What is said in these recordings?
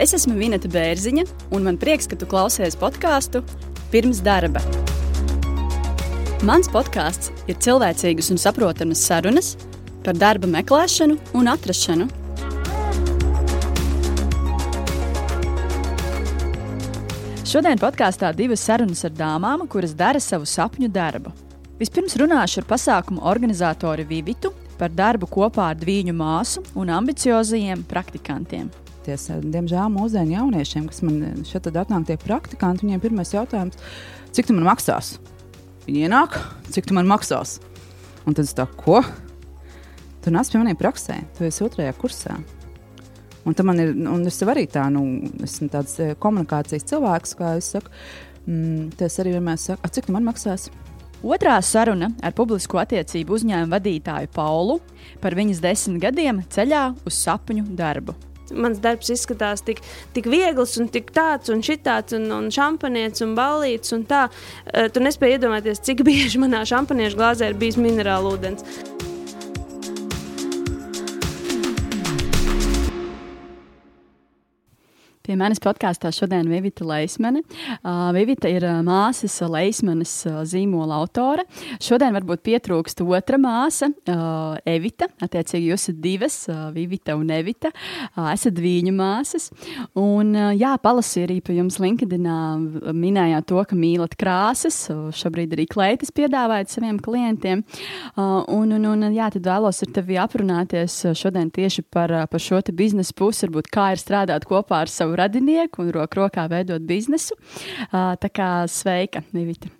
Es esmu Vineta Bērziņa, un man prieks, ka tu klausies podkāstu pirms darba. Mans podkāsts ir cilvēcīgas un saprotamas sarunas par darba meklēšanu un atrašanu. Šodien podkāstā divas sarunas ar dāmām, kuras dara savu sapņu darbu. Vispirms runāšu ar pasākumu organizatori Vivitu par darbu kopā ar viņu māsu un ambiciozajiem praktikantiem iedomāties, eh, diemžēl mūsdienu jauniešiem, kas man šeit atnāk, tie praktikanti, viņiem pirmais jautājums, cik tu man maksās? Viņi ienāk, cik tu man maksās? Un tad es tā, ko? Tu nāc pie maniem praksē, tu esi otrajā kursā. Un, man ir, un es arī tā, nu, esmu tāds eh, komunikācijas cilvēks, kā es saku. Mm, tas arī vienmēr saka, cik tu man maksās? Otrā saruna ar publisko attiecību uzņēmumu vadītāju Paulu par viņas desmit gadiem ceļā uz sapņu darbu mans darbs izskatās tik, tik viegls un tik tāds un šitāds un, un šampanietis un ballītis un tā. Uh, tu nespēji iedomāties, cik bieži manā šampaniešu glāzē ir bijis minerāla ūdens. Pie manis podkāstā šodien ir Vivita Leismane. Uh, Vivita ir māsas Leismanes zīmola autore. Šodien varbūt pietrūkst otra māsa, uh, Evita. Attiecīgi, jūs esat divas, uh, Vivita un Evita. Uh, esat viņu māsas. Un, uh, jā, palasīju arī pie jums LinkedInā, minējāt to, ka mīlat krāsas. Uh, šobrīd arī kleitas piedāvājat saviem klientiem. Uh, un, un, un, jā, tad vēlos ar tevi aprunāties šodien tieši par, par šo biznesa pusi, varbūt kā ir strādāt kopā ar savu radinieku un roku rokā veidot biznesu. Tā kā sveika, Nivita!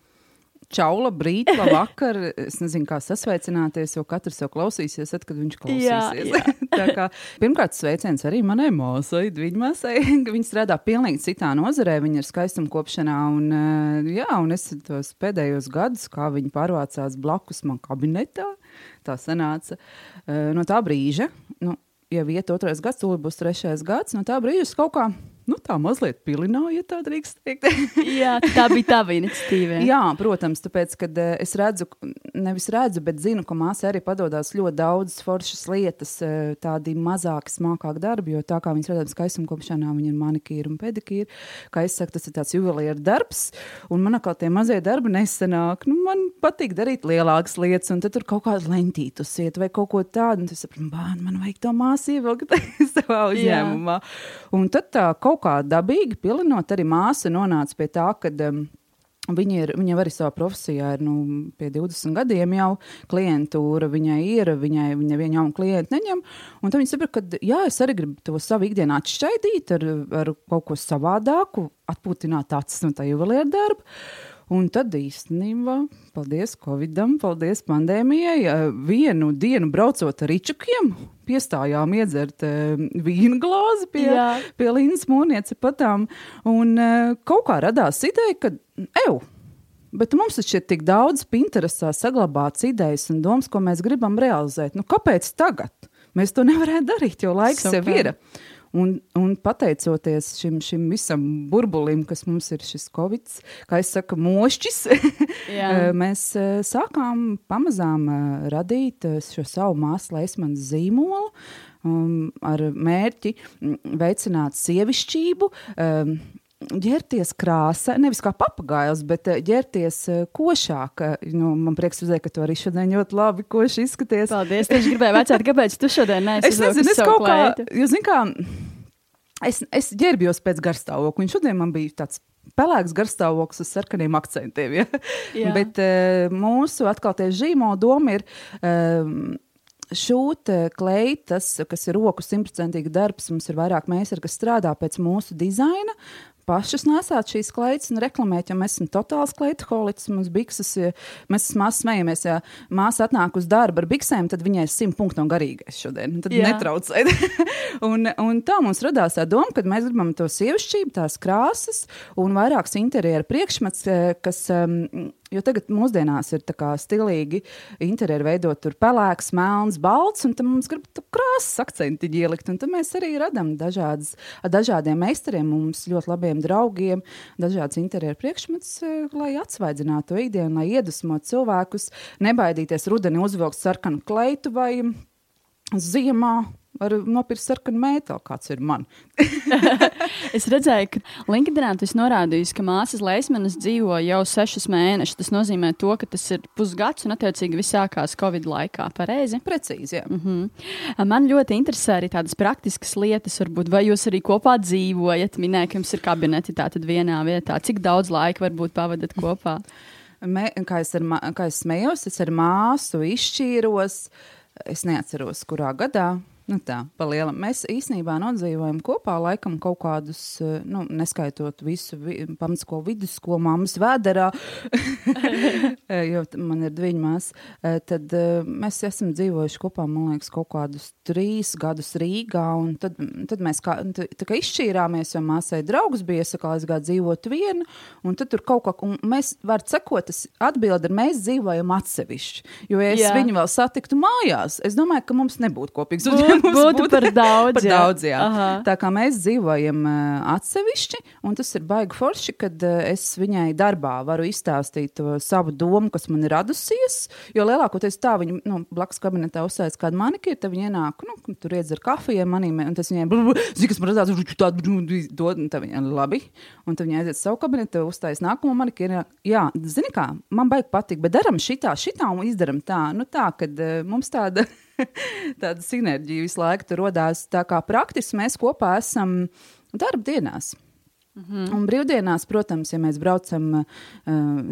Čau, labrīt, labvakar. Es nezinu, kā sasveicināties, jo katrs jau klausīsies, tad, kad viņš klausīsies. Jā, jā. kā, pirmkārt, sveiciens arī manai māsai, viņa māsai. Viņa strādā pilnīgi citā nozarē, viņa ir skaistumkopšanā. Un, jā, un es tos pēdējos gadus, kā viņa pārvācās blakus man kabinetā, tā sanāca no tā brīža. Nu, jau iet otrais gads, tūlīt būs trešais gads. No tā brīža es kaut kā nu, tā mazliet pilināja, ja tā drīkst teikt. Jā, tā bija tava iniciatīva. Jā, protams, tāpēc, kad uh, es redzu, nevis redzu, bet zinu, ka māsa arī padodas ļoti daudzas foršas lietas, uh, tādi mazāki, smalkāki darbi, jo tā kā viņas redzam skaistumkopšanā, viņa ir manikīra un pedikīra, kā es saku, tas ir tāds juvelieru darbs, un man atkal tie mazie darbi nesanāk. Nu, man patīk darīt lielākas lietas, un tad tur kaut kādu lentītu iet vai kaut ko tādu, un tas sapratu, bērni, man vajag to māsu ievilkt savā uzņēmumā. Jā. Un tad tā kaut kaut kā dabīgi pilinot, arī māsa nonāca pie tā, ka um, Viņa, ir, viņa arī savā profesijā ir nu, pie 20 gadiem jau klientūra. Viņai ir, viņai viņa viena jauna klienta neņem. Tad viņa saprot, ka jā, es arī gribu to savu ikdienu atšķaidīt ar, ar kaut ko savādāku, atpūtināt acis no tā juvelieru darba. Un tad īstenībā, paldies Covidam, paldies pandēmijai, vienu dienu braucot ar ričukiem, piestājām iedzert uh, vīnu glāzi pie, Jā. pie Līnas mūnieces patām. Un uh, kaut kā radās ideja, ka, eju, Bet mums taču ir tik daudz Pinterestā saglabāts idejas un domas, ko mēs gribam realizēt. Nu, kāpēc tagad? Mēs to nevarētu darīt, jo laiks Super. jau ir. Un, un pateicoties šim, šim visam burbulim, kas mums ir šis covid, kā jau saka, mošķis, eh, mēs eh, sākām pamazām eh, radīt šo savu māsu leismanas zīmolu um, ar mērķi mm, veicināt sievišķību. Um, ģērties krāsa, nevis kā papagailis, bet eh, ģērties eh, košāk. Nu, man prieks redzēt, ka tu arī šodien ļoti labi koši izskaties. Paldies, es gribēju vecāt, kāpēc tu šodien neesi Es nezinu, es kaut kā, jo zin kā, es, es ģērbjos pēc garstāvokļa, un šodien man bija tāds pelēks garstāvoklis ar sarkaniem akcentiem. Ja? Jā. Bet mūsu atkal tie zīmola doma ir. Um, šūt kleitas, kas ir roku simtprocentīgi darbs, mums ir vairāk meistari, kas strādā pēc mūsu dizaina, pašas nesāt šīs kleitas un reklamēt, jo mēs esam totāls kleitu holiks, mums bikses, mēs māsas smejamies, ja māsa atnāk uz darbu ar biksēm, tad viņai ir simt punktu un garīgais šodien, tad Jā. netraucēt. un, un tā mums radās tā doma, ka mēs gribam to sievišķību, tās krāsas un vairākas interjera priekšmets, eh, kas um, Jo tagad mūsdienās ir stilīgi interjeri veidot tur pelēks, melns, balts, un tam mums grib krāsas akcentiņi ielikt. Un tad mēs arī radām dažādas, ar dažādiem meistariem, mums ļoti labiem draugiem, dažādas interjeru priekšmetus, eh, lai atsvaidzinātu ikdienu, lai iedvesmotu cilvēkus, nebaidīties rudenī uzvilkt sarkanu kleitu vai ziemā Var nopirkt sarkanu mēteli, kāds ir man. es redzēju, ka LinkedInā tas norādījis, ka māsas Leismanas dzīvo jau sešus mēnešus. Tas nozīmē, to, ka tas ir pusgads un, attiecīgi, viss sākās Covid laikā. Pareizi? Precīzi, jā. Mm -hmm. Man ļoti interesē arī tādas praktiskas lietas, varbūt, vai jūs arī kopā dzīvojat. Minēja, ka jums ir kabineti tātad vienā vietā. Cik daudz laika varbūt pavadat kopā? Me, kā, es ar, kā es smējos, es ar māsu izšķīros. Es neatceros, kurā gadā Nu tā, pa lielam. Mēs īstenībā nodzīvojam kopā laikam kaut kādus, eh, nu, neskaitot visu vi, pamatskolu, vidusskolu, mammas vēderā, eh, jo man ir divi māsas. Eh, tad mēs esam dzīvojuši kopā, man liekas, kaut kādus trīs gadus Rīgā, un tad, tad mēs kā, tā kā izšķīrāmies, jo māsai draugs bija, saka, aizgāt dzīvot vienu, un tad tur kaut kā, un mēs, var sakot, tas atbildi ir, mēs dzīvojam atsevišķi, jo ja es Jā. viņu vēl satiktu mājās, es domāju, ka mums nebūtu kopīgs uzņēmums būtu, būtu par daudz. par daudz jā. Tā kā mēs dzīvojam atsevišķi, un tas ir baigi forši, kad es viņai darbā varu izstāstīt savu domu, kas man ir radusies. Jo lielākoties tā viņa nu, blakus kabinetā uzsācis kādu manikīru, tad viņa ienāk, nu, tur iedzer kafiju manīm, un tas viņai, zini, kas man redzēts, tādu dod, un tā viņa labi. Un tad viņa aiziet savu kabinetu, uzstājas nākamo manikīru. Jā, zini kā, man baigi patīk, bet daram šitā, šitā un izdaram tā. Nu tā, kad mums tāda. tāda sinerģija visu laiku tur radās. Tā kā praktiski mēs kopā esam darba dienās. Mm -hmm. Un brīvdienās, protams, ja mēs braucam uh,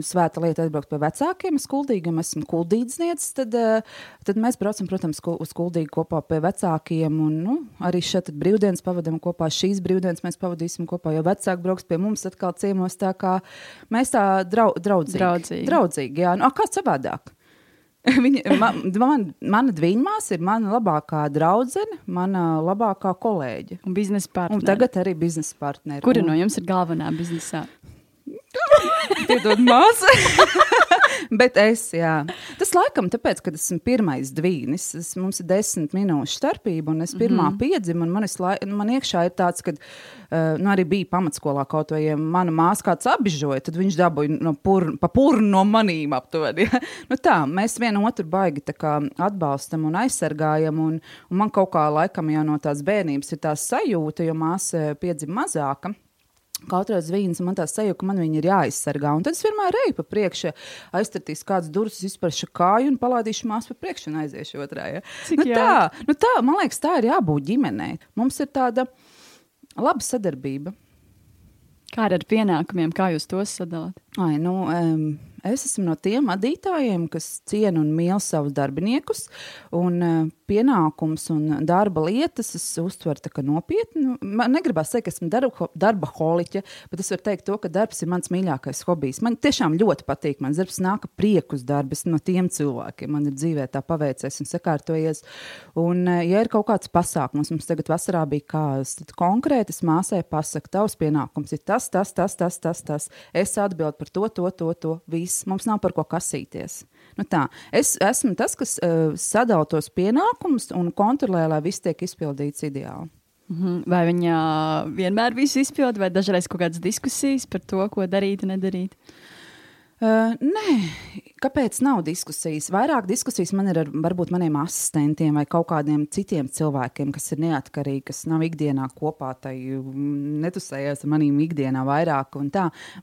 svēta lieta, atbraukt pie vecākiem, skuldīgiem, esmu kuldīdznieks, tad, uh, tad mēs braucam, protams, uz kuldīgu kopā pie vecākiem. Un, nu, arī šeit brīvdienas pavadām kopā. Šīs brīvdienas mēs pavadīsim kopā, jo vecāki brauks pie mums atkal ciemos. Tā kā mēs tā drau, draudzīgi. Draudzīgi. draudzīgi jā, nu, kā savādāk. Viņa, man, man, mana dviņmās ir mana labākā draudzene, mana labākā kolēģe. Un biznesa partneri. Un tagad arī biznesa partneri. Kura un... no jums ir galvenā biznesā? Piedod, māsa. Bet es, jā. Tas laikam tāpēc, ka esmu pirmais dvīnis. Es, mums ir desmit minūšu starpība, un es pirmā mm -hmm. piedzimu, un manis, man iekšā ir tāds, ka, uh, nu, arī bija pamatskolā kaut vai, ja mana māsa kāds apbižoja, tad viņš dabūja no pur, pa purnu no manīm aptuveni. Ja? nu, tā, mēs vienu otru baigi kā, atbalstam un aizsargājam, un, un man kaut kā laikam jau no tās bērnības ir tā sajūta, jo māsa piedzima mazāka. Katrs vīns, man tā sajūta, ka man viņa ir jāaizsargā. Un tad es vienmēr eju pa priekšu, aiztartīšu kādas durvis, izpēršu kāju un palādīšu māsu pa priekšu un aiziešu otrā. Ja? Nu, tā, nu tā, man liekas, tā ir jābūt ģimenei. Mums ir tāda laba sadarbība. Kā ar pienākumiem, kā jūs tos sadalāt? Ai, nu, um, Es esmu no tiem vadītājiem, kas ciena un mīl savus darbiniekus, un uh, pienākums un darba lietas es uztveru tā nopietni. Man negribas teikt, ka esmu darba, darba holiķe, bet es varu teikt to, ka darbs ir mans mīļākais hobijs. Man tiešām ļoti patīk, man darbs nāk priekus darbs no tiem cilvēkiem. Man ir dzīvē tā paveicies un sakārtojies. Un, uh, ja ir kaut kāds pasākums, mums tagad vasarā bija kāds, konkrēti es māsai pasaku, tavs pienākums ir tas, tas, tas, tas, tas, tas. Es atbildu par to, to, to, to. Viss, mums nav par ko kasīties. Nu tā, es esmu tas, kas uh, sadala tos pienākumus un kontrolē, lai viss tiek izpildīts ideāli. Mhm. Vai viņa vienmēr visu izpildīja, vai dažreiz kaut kādas diskusijas par to, ko darīt un nedarīt? Uh, nē, kāpēc nav diskusijas? Vairāk diskusijas man ir ar varbūt maniem asistentiem vai kaut kādiem citiem cilvēkiem, kas ir neatkarīgi, kas nav ikdienā kopā, tai mm, netusējās ar maniem ikdienā vairāk.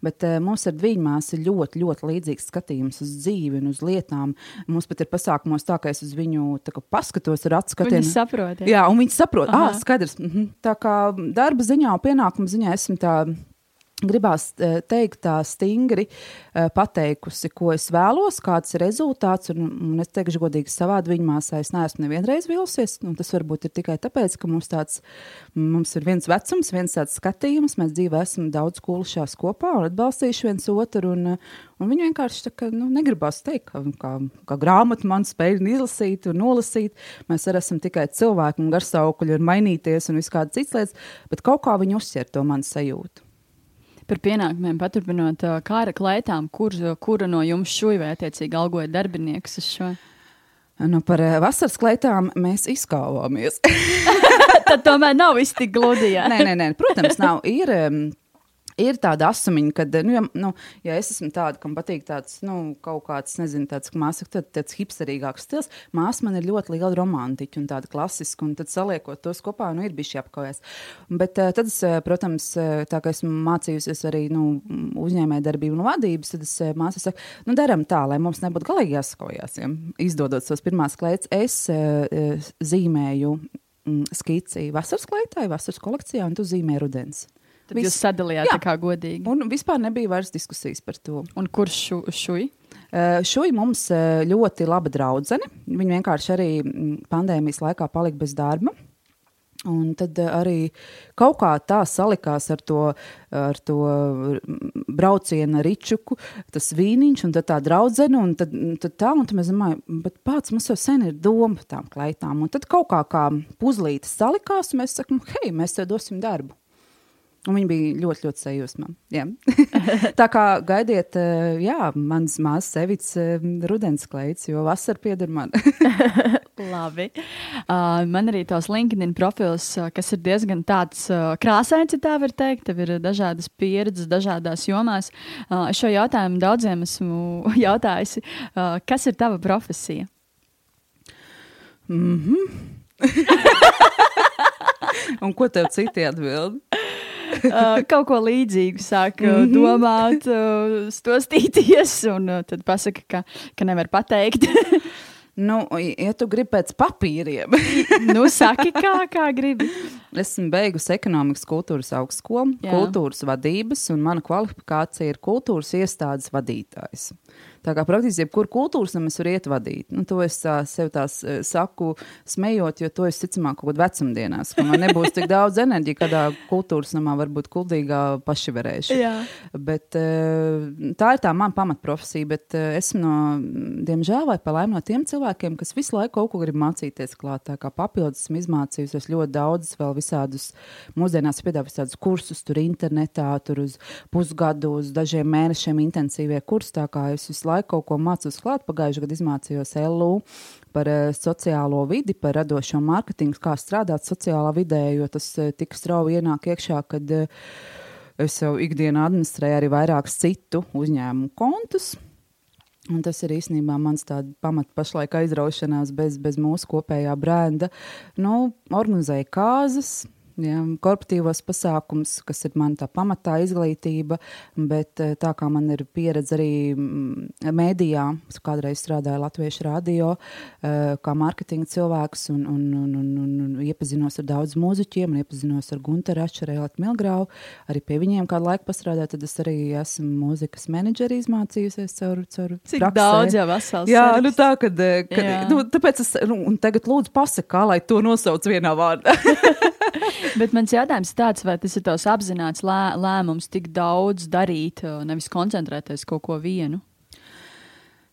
Bet uh, mums ar dviņmās ir ļoti, ļoti līdzīgs skatījums uz dzīvi un uz lietām. Mums pat ir pasākumos tā, ka es uz viņu kā, paskatos ar acu skatienu. Viņi saprot. Ja? Jā, un viņi saprot. Ah, skaidrs. Mhm. Tā kā darba ziņā un pienākumu ziņā esmu tā Gribās eh, teikt, tā stingri uh, pateikusi, ko es vēlos, kāds ir rezultāts. Un, un es teikšu, godīgi, savā viņmāsā es neesmu nevienreiz vilsies. Tas varbūt ir tikai tāpēc, ka mums, tāds, mums ir viens vecums, viens tāds skatījums. Mēs dzīvē esam daudz kulušās kopā un atbalstījuši viens otru. Un, un viņi vienkārši tā, ka, nu, negribās teikt, ka kā, kā grāmatu man spēj izlasīt un nolasīt. Mēs arī esam tikai cilvēki un garsaukuļi ir mainīties un viss kādas citas lietas, bet kaut kā viņi uzsver to manu sajūtu par pienākumiem, paturpinot, kā ar klētām, kur, kura no jums vai attiecīgi algoja darbinieks uz šo? Nu, par vasaras klētām mēs izkāvāmies. Tad tomēr nav viss tik gludi. nē, nē, nē, protams, nav. Ir, Ir tāda asumiņa, ka, nu, ja, nu, ja es esmu tāda, kam patīk tāds, nu, kaut kāds, nezinu, tāds, kā māsa, tad tāds hipsterīgāks stils, māsa man ir ļoti liela romantiķa un tāda klasiska, un tad saliekot tos kopā, nu, ir bijuši apkaujas. Bet uh, tad es, uh, protams, uh, tā kā esmu mācījusies arī, nu, uzņēmē darbību un vadības, tad es māsa saku, nu, daram tā, lai mums nebūtu galīgi jāsakojās. Ja? Izdodot savas pirmās klētas, es zīmēju mm, skici vasaras klētai, vasaras kolekcijā, un tu zīmē rudens. Tad Viss, jūs sadalījāt tā kā godīgi. Un vispār nebija vairs diskusijas par to. Un kurš šu? Uh, šuj mums ļoti laba draudzene. Viņa vienkārši arī pandēmijas laikā palika bez darba. Un tad arī kaut kā tā salikās ar to, ar to braucienu Ričuku, tas vīniņš un tā draudzene. Un tad, tad tā, un tad mēs domājam, bet pats mums jau sen ir doma par tām kleitām. Un tad kaut kā kā puzlītes salikās, un mēs sakam, hei, mēs tev dosim darbu. Un viņa bija ļoti, ļoti sajūsmā. tā kā gaidiet, eh, jā, mans māsas sevits eh, rudens kleits, jo vasara pieder man. Labi. Uh, man arī tos LinkedIn profils, kas ir diezgan tāds uh, krāsains, ja tā var teikt. Tev ir dažādas pieredzes, dažādās jomās. Uh, šo jautājumu daudziem esmu jautājusi. Uh, kas ir tava profesija? Mm -hmm. Un ko tev citi atbild? uh, kaut ko līdzīgu sāk mm -hmm. domāt, uh, stostīties, un uh, tad pasaka, ka, ka nevar pateikt. Nu, ja tu gribi pēc papīriem, nu, saki, kā, kā gribi. Esmu beigusi ekonomikas kultūras augstskolu, kultūras vadības, un mana kvalifikācija ir kultūras iestādes vadītājs. Tā kā praktiski jebkuru kultūras namu es varu ietvadīt. Nu, to es tā, sev tā saku, smējot, jo to es ticamāk kaut kādā vecumdienās, ka man nebūs tik daudz enerģija, kādā kultūras namā varbūt kuldīgā pašivarēšu. Jā. Bet tā ir tā mana pamatprofesija, bet esmu no, diemžēl vai pa laimi no tiem cilvēkiem, kas visu laiku kaut ko grib mācīties klāt. Tā kā papildus esmu izmācījusies ļoti daudz vēl visādus, mūsdienās piedāvā visādus kursus, tur internetā, tur uz pusgadu, uz dažiem mēnešiem intensīvie kursi. Tā kā es visu laiku laiku kaut ko mācos klāt. Pagājušajā gadā izmācījos LU par uh, sociālo vidi, par radošo mārketingu, kā strādāt sociālā vidē, jo tas uh, tik strauji ienāk iekšā, kad uh, es jau ikdienā administrēju arī vairākus citu uzņēmumu kontus. Un tas ir īstenībā mans pamats pašlaik aizraušanās bez, bez mūsu kopējā brenda. Nu, organizēju kāzas, ja, korporatīvos pasākums, kas ir mana tā pamatā izglītība, bet eh, tā kā man ir pieredze arī mm, mēdījā, es kādreiz strādāju Latviešu radio, eh, kā mārketinga cilvēks un, un, un, un, un, un iepazinos ar daudz mūziķiem iepazinos ar Gunteru Ačeru, Elatu Milgrau, arī pie viņiem kādu laiku pastrādāju, tad es arī esmu mūzikas menedžeri izmācījusies caur, caur Cik praksē. daudz jau vesels. Jā, nu tā, kad, kad nu, tāpēc es, nu, un tagad lūdzu pasaka, kā lai to nosauc vienā vārdā. Bet mans jautājums ir tāds, vai tas ir tavs apzināts lē, lēmums tik daudz darīt, nevis koncentrēties kaut ko vienu?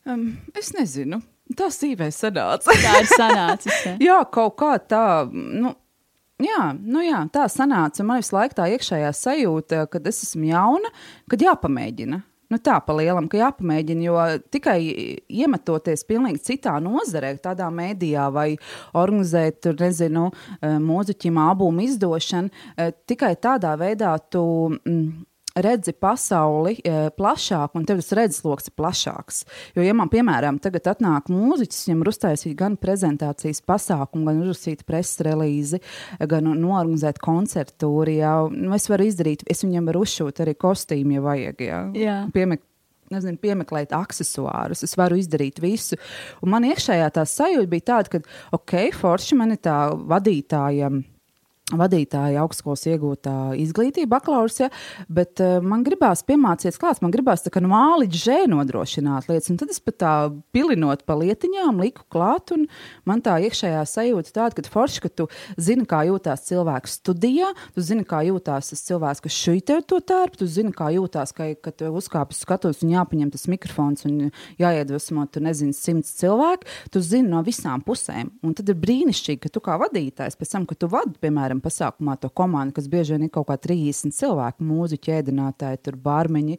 Um, es nezinu. Tā sīvē sanāca. tā ir sanācis. Jā, kaut kā tā. Nu, Jā, nu jā, tā sanāca. Man visu laiku tā iekšējā sajūta, kad es esmu jauna, kad jāpamēģina. Nu, tā pa lielam, ka jāpamēģina, jo tikai iemetoties pilnīgi citā nozarē, tādā mēdījā vai organizēt, tur, nezinu, eh, mūziķim albumu izdošanu, eh, tikai tādā veidā tu. Mm, redzi pasauli e, plašāk, un tev tas redzesloks ir plašāks. Jo, ja man, piemēram, tagad atnāk mūziķis, viņam ir uztaisīta gan prezentācijas pasākumu, gan uzrakstīta preses relīzi, gan norganizēt koncertūri, jā, nu, es varu izdarīt, es viņam varu uzšūt arī kostīmu, ja vajag, jā. jā. Piemek nezinu, piemeklēt accessorus, es varu izdarīt visu. Un man iekšējā tā sajūta bija tāda, ka, ok, forši man ir tā vadītāja vadītāja augstskolas iegūtā izglītība, bakalaurs, ja, bet uh, man gribās piemācīties klāts, man gribās tā kā no A līdz Ž nodrošināt lietas, un tad es pat tā pilinot pa lietiņām liku klāt, un man tā iekšējā sajūta tāda, ka forši, ka tu zini, kā jūtās cilvēks studijā, tu zini, kā jūtās tas cilvēks, kas šeit ir to tērpu, tu zini, kā jūtās, ka, kad uzkāpis skatos un jāpaņem tas mikrofons un jāiedvesmo, tu nezini, simts cilvēku, tu zini no visām pusēm, un tad ir brīnišķīgi, ka tu kā vadītājs pēc tam, kad tu vadi, piemēram, pasākumā to komandu, kas bieži vien ir kaut kā 30 cilvēku, mūziķi, ēdinātāji, tur bārmeņi.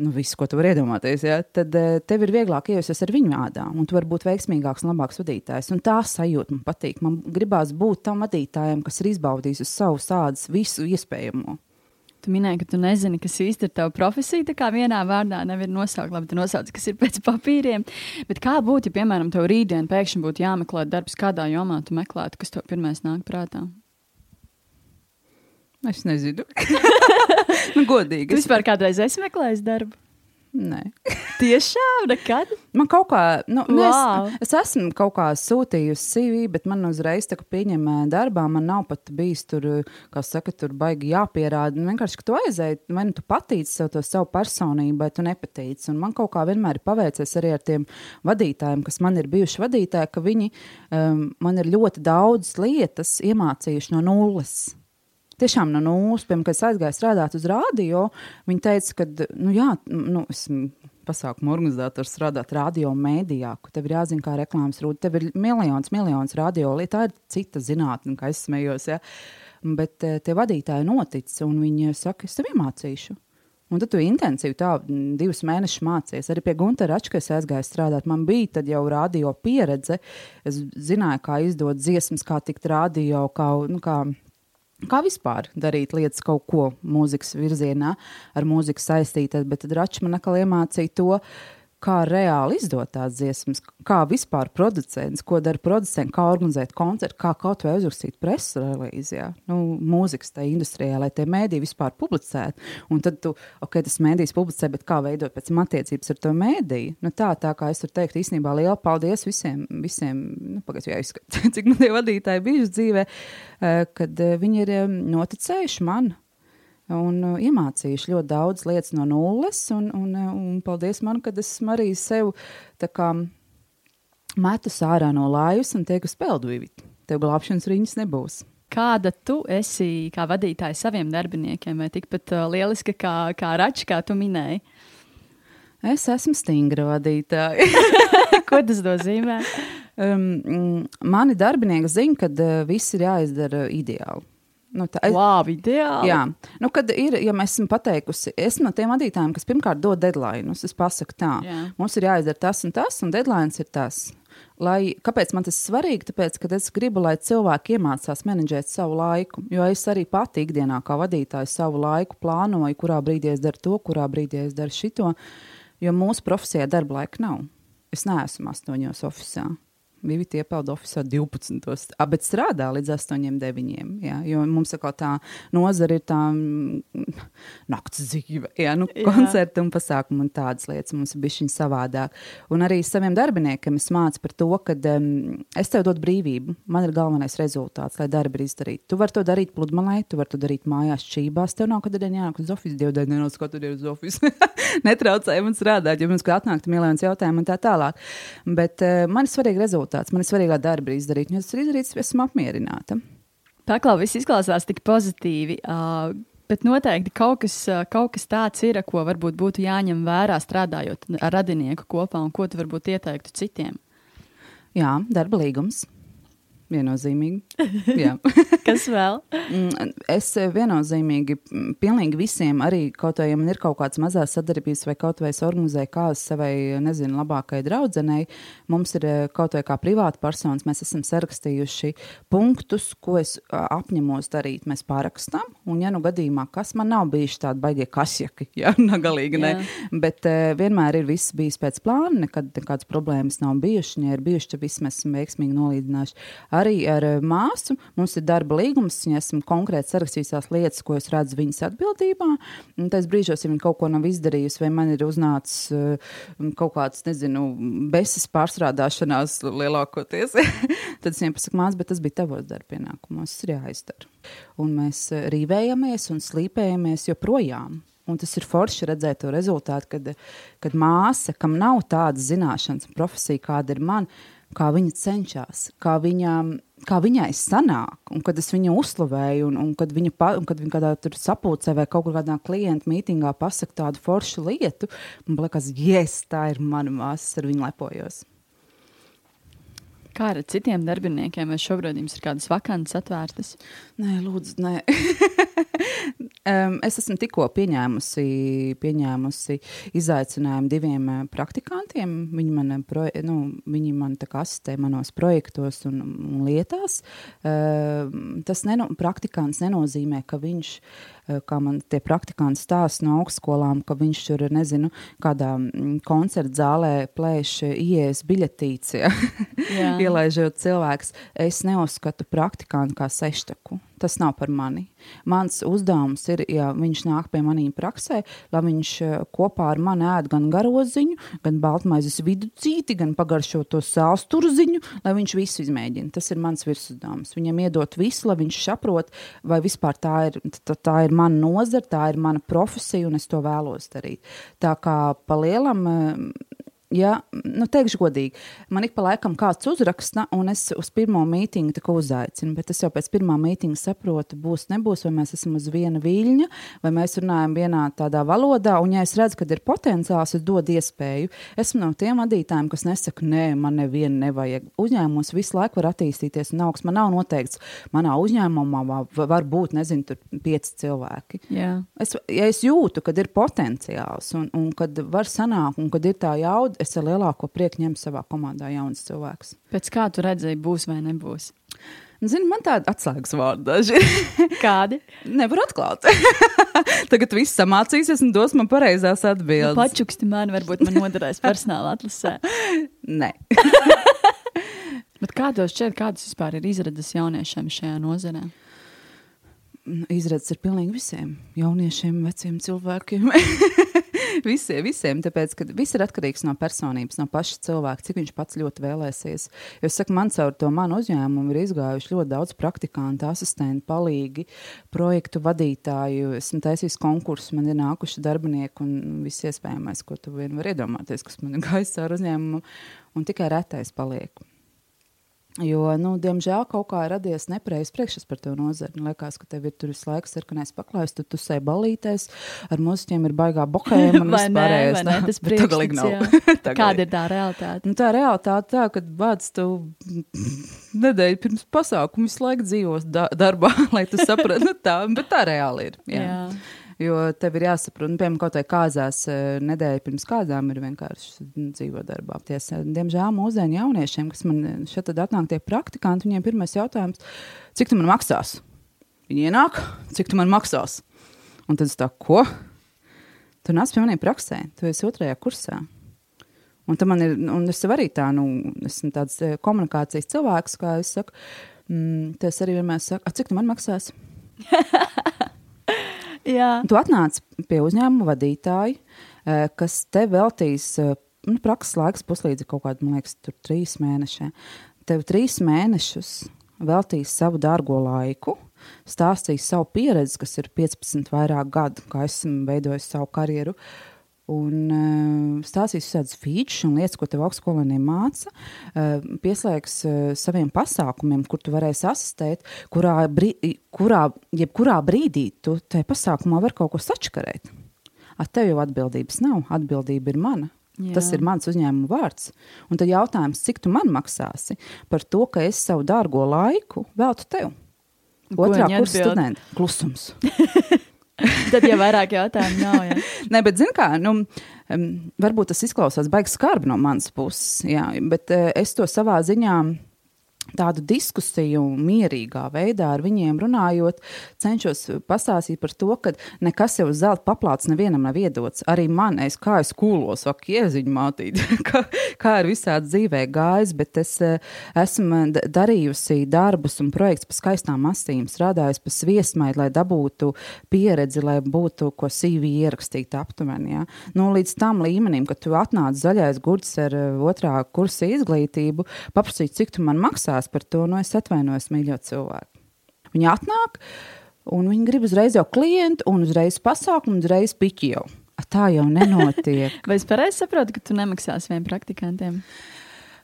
Nu, visu, ko tu vari iedomāties, ja? tad uh, tev ir vieglāk iejusties ar viņu ādām, un tu vari būt veiksmīgāks un labāks vadītājs. Un tā sajūta man patīk. Man gribās būt tam vadītājam, kas ir izbaudījis uz savas ādas visu iespējamo. Tu minēji, ka tu nezini, kas īsti ir tava profesija. Tā kā vienā vārdā nevar nosaukt, labi, tu nosauc, kas ir pēc papīriem. Bet kā būtu, ja, piemēram, tev rītdien pēkšņi būtu jāmeklē darbs, kādā jomā tu meklētu, kas tev pirmais nāk prātā? Es nezinu. nu, godīgi. Tu vispār kādreiz esi meklējis darbu? Nē. Tiešām nekad. Man kaut kā, nu, wow. Wow. es, es esmu kaut kā sūtījusi CV, bet man uzreiz tā kā pieņem darbā, man nav pat bijis tur, kā saka, tur baigi jāpierāda. Nu, Vienkārši, ka tu aizēji, vai nu tu patīci sev to savu personību, vai tu nepatīci. Un man kaut kā vienmēr ir paveicies arī ar tiem vadītājiem, kas man ir bijuši vadītāji, ka viņi um, man ir ļoti daudz lietas iemācījuši no nulles tiešām no nulles, piemēram, kad es aizgāju strādāt uz rādio, viņi teica, ka, nu, jā, nu, esmu pasākumu organizators strādāt radio mēdījā, ka tev ir jāzina, kā reklāmas rūta. Tev ir miljons, miljons radio, tā ir cita zinātne, kā es smējos, ja? bet eh, tie vadītāji notic, un viņi saka, es tev iemācīšu. Un tad tu intensīvi tā divus mēnešus mācījies. Arī pie Gunteļa Račka es aizgāju strādāt. Man bija jau radio pieredze. Es zināju, kā izdot dziesmas, kā tikt radio, kā, nu, kā Kā vispār darīt lietas kaut ko mūzikas virzienā, ar mūziku saistītas, bet Račs man atkal iemācīja to, kā reāli izdot tās dziesmas, kā vispār producents, ko dara producents, kā organizēt koncertu, kā kaut vai uzrakstīt preses relīzi, jā, nu, mūzikas tajā industrijā, lai tie mēdī vispār publicētu. Un tad tu, ok, tas mēdījis publicē, bet kā veidot pēc tam attiecības ar to mēdīju? Nu, tā, tā kā es varu teikt, īstenībā liela paldies visiem, visiem nu, pagaidzi jāizskata, cik man tie vadītāji bijuši dzīvē, eh, kad eh, viņi ir eh, noticējuši man un uh, iemācījuši ļoti daudz lietas no nulles. Un, un, uh, un paldies man, ka esmu arī sev kā, metus ārā no lājas un tieku uz peldvīvi. Tev glābšanas riņas nebūs. Kāda tu esi kā vadītāja saviem darbiniekiem, vai tikpat uh, lieliska kā, kā Račs, kā tu minēji? Es esmu stingra vadītāja. Ko tas nozīmē? Um, mm, mani darbinieki zina, ka uh, viss ir jāizdara ideāli. Nu, tā, es, Wow, ideāli. Jā, nu, kad ir, ja mēs esam pateikusi, esmu no tiem vadītājiem, kas pirmkārt dod deadline. Es pasaku tā, Jā. mums ir jāizdara tas un tas, un deadline ir tas. Lai, kāpēc man tas ir svarīgi? Tāpēc, ka es gribu, lai cilvēki iemācās menedžēt savu laiku. Jo es arī pati ikdienā, kā vadītājs, savu laiku plānoju, kurā brīdī es daru to, kurā brīdī es daru šito. Jo mūsu profesijā darba laika nav. Es neesmu astoņos oficiālā. Vivita iepelda oficiālā 12. A, bet strādā līdz 8, 9. Jā, jo mums tā nozara ir tā mm, nakts dzīve, jā, nu, Jā. koncerti un pasākumi un tādas lietas mums ir bijušas savādāk. Un arī saviem darbiniekiem es mācu par to, ka um, es tev dodu brīvību. Man ir galvenais rezultāts, lai darbi ir izdarīti. Tu vari to darīt pludmalē, tu vari to darīt mājās, čībās. Tev nav katru dienu jānāk uz oficiālu, divu dienu nenāc katru dienu uz oficiālu. Netraucēji man strādāt, jo mums kā atnāktu miljonus jautājumu un tā tālāk. Bet uh, man ir svarīgi rezultāts, man ir darbi ir izdarīti. Un, ja tas ir izdarīts, es esmu apmierināta. Paklau, viss izklausās tik pozitīvi. Uh, Bet noteikti kaut kas, kaut kas tāds ir, ko varbūt būtu jāņem vērā strādājot ar radinieku kopā, un ko tu varbūt ieteiktu citiem. Jā, darba līgums. Viennozīmīgi. Kas vēl? Mm, Es eh, viennozīmīgi, mm, pilnīgi visiem, arī kaut vai man ir kaut kādas mazas sadarbības, vai kaut vai es organizēju kāzu savai, nezinu, labākajai draudzenei, mums ir eh, kaut vai kā privāta personas, mēs esam sarakstījuši punktus, ko es apņemos darīt. Mēs pārakstām, un, ja nu gadījumā, kas man nav bijuši tādi baigie kasjaki, ja galīgi ne, bet uh, vienmēr ir viss bijis pēc plāna, nekad nekādas problēmas nav bijušas, ja ir bijušas, tad viss mēs esam veiksmīgi nolīdzinājuši. Arī ar eh, māsu mums ir darba līgums, ja esmu konkrēti sarakstījusi tās lietas, ko es redzu viņas atbildībā. Tais brīžos, ja viņa kaut ko nav izdarījusi, vai man ir uznācis uh, kaut kāds, nezinu, besis pārstrādāšanās lielākoties, tad es viņai pasaku, māsa, bet tas bija tavos darba pienākumos, tas ir jāizdara. Un mēs eh, rīvējamies un slīpējamies joprojām. Un tas ir forši redzēt to rezultātu, kad, kad māsa, kam nav tādas zināšanas profesija, kāda ir man, kā viņa cenšas, kā, viņa, kā viņai sanāk, un kad es viņu uzslavēju, un, un kad viņa, pa, un kad viņa kādā tur sapulcē vai kaut kādā klienta mītingā pasaka tādu foršu lietu, man liekas, yes, tā ir mana māsa, ar viņu lepojos. Kā ar citiem darbiniekiem, vai šobrīd jums ir kādas vakances atvērtas? Nē, lūdzu, nē. um, es esmu tikko pieņēmusi, pieņēmusi izaicinājumu diviem uh, praktikantiem. Viņi man, proje, nu, viņi man asistē manos projektos un, un lietās. Uh, tas neno, praktikants nenozīmē, ka viņš uh, Eh, kā man tie praktikanti stāsta no augstskolām, ka viņš tur, nezinu, kādā mm, koncerta zālē plēš ielas biļetītes, ja? ielaižot cilvēks. Es neuzskatu praktikantu kā seštaku. Tas nav par mani. Mans uzdevums ir, ja viņš nāk pie maniem praksē, lai viņš eh, kopā ar mani ēd gan garoziņu, gan baltmaizes viduscīti, gan pagaršo to sāls turziņu, lai viņš visu izmēģina. Tas ir mans virsuzdevums. Viņam iedot visu, lai viņš saprot, vai vispār tā ir, tā, tā ir mana nozara, tā ir mana profesija, un es to vēlos darīt. Tā kā pa lielam ja, nu, teikšu godīgi, man ik pa laikam kāds uzraksta, un es uz pirmo mītīnu tā kā uzaicinu, bet es jau pēc pirmā mītīņa saprotu, būs, nebūs, vai mēs esam uz viena viļņa, vai mēs runājam vienā tādā valodā, un ja es redzu, ka ir potenciāls, es dodu iespēju. Esmu no tiem vadītājiem, kas nesaka, nē, man nevienu nevajag. Uzņēmums visu laiku var attīstīties un augsts. Man nav noteikts, manā uzņēmumā var būt, nezinu, tur pieci cilvēki. Jā. Es, ja es jūtu, kad ir potenciāls un, un kad var sanākt, un kad ir tā jauda, es ar lielāko prieku ņemu savā komandā jaunas cilvēkus. Pēc kā tu redzēji, būs vai nebūs? Zini, man tāda atslēgas vārda daži. Kādi? Nevar atklāt. Tagad viss samācīsies un dos man pareizās atbildes. Nu, pačuksti man, varbūt man noderēs personāla atlasē. Nē. Bet kādos šķiet, kādas vispār ir izredzes jauniešiem šajā nozarē? Izredzes ir pilnīgi visiem jauniešiem, veciem cilvēkiem. visiem, visiem, tāpēc, ka viss ir atkarīgs no personības, no paša cilvēka, cik viņš pats ļoti vēlēsies. Jo es saku, man caur to manu uzņēmumu ir izgājuši ļoti daudz praktikantu, asistentu, palīgi, projektu vadītāju. Esmu taisījis konkursu, man ir nākuši darbinieki un viss iespējamais, ko tu vien vari iedomāties, kas man ir gājis caur uzņēmumu, un tikai retais paliek. Jo, nu, diemžēl, kaut kā ir radies nepareizs priekšstats par to nozari. Liekas, ka tev ir tur visu laiku sarkanais paklājs, tu, tu sēdi balīties, ar mūziķiem ir baigā vai nē, vai nē, tas priekšstats nav. Kāda ir tā realitāte? Nu, tā realitāte tā, ka bāds tu nedēļu pirms pasākumu visu laiku dzīvos da darbā, lai tu sapratu, nu, tā, bet tā reāli ir. Jā. jā. Jo tev ir jāsaprot, nu, piemēram, kaut vai kāzās eh, nedēļa pirms kādām ir vienkārši dzīvo darbā. Ties, eh, diemžēl mūsdienu jauniešiem, kas man šeit atnāk tie praktikanti, viņiem pirmais jautājums, cik tu man maksās? Viņi ienāk, cik tu man maksās? Un tad es tā, ko? Tu nāc pie maniem praksē, tu esi otrajā kursā. Un, man ir, un es arī tā, nu, esmu tāds eh, komunikācijas cilvēks, kā es saku, mm, tas arī vienmēr saka, cik tu man maksās? Jā. Tu atnāc pie uzņēmuma vadītāja, eh, kas te veltīs eh, nu, prakses laiks puslīdz kaut kādam, man liekas, tur trīs mēnešiem. Tev trīs mēnešus veltīs savu dārgo laiku, stāstīs savu pieredzi, kas ir 15 vairāk gadu, kā esmu veidojis savu karjeru. Uh, un uh, stāstīs visādas features un lietas, ko tev augstskolēniem māca, uh, pieslēgs uh, saviem pasākumiem, kur tu varēsi asistēt, kurā, brī, kurā jebkurā brīdī tu tajā pasākumā var kaut ko sačkarēt. Ar tevi jau atbildības nav, atbildība ir mana. Jā. Tas ir mans uzņēmuma vārds. Un tad jautājums, cik tu man maksāsi par to, ka es savu dārgo laiku veltu tev? Otrā kursa studenta - klusums. Tad jau vairāk jautājumu nav. Ja? Nē, bet zini kā, nu, varbūt tas izklausās baigs skarbi no manas puses, jā, bet uh, es to savā ziņā tādu diskusiju mierīgā veidā ar viņiem runājot, cenšos pastāstīt par to, ka nekas jau uz zelta paplāts nevienam nav iedots. Arī man, es kā es kūlos, ak, ieziņu mātīt, kā, kā ir visādi dzīvē gājis, bet es eh, esmu darījusi darbus un projekts pa skaistām astīm, strādājusi pa sviesmaidu, lai dabūtu pieredzi, lai būtu ko CV ierakstīt aptuveni. Ja? Nu, līdz tam līmenim, kad tu atnāc zaļais gurds ar eh, otrā kursa izglītību, paprasīt, cik tu man maksā, maksās par to, nu es atvainojos, mīļo cilvēku. Viņi atnāk, un viņi grib uzreiz jau klientu, un uzreiz pasākumu, un uzreiz piķi jau. Tā jau nenotiek. Vai es pareizi saprotu, ka tu nemaksā saviem praktikantiem?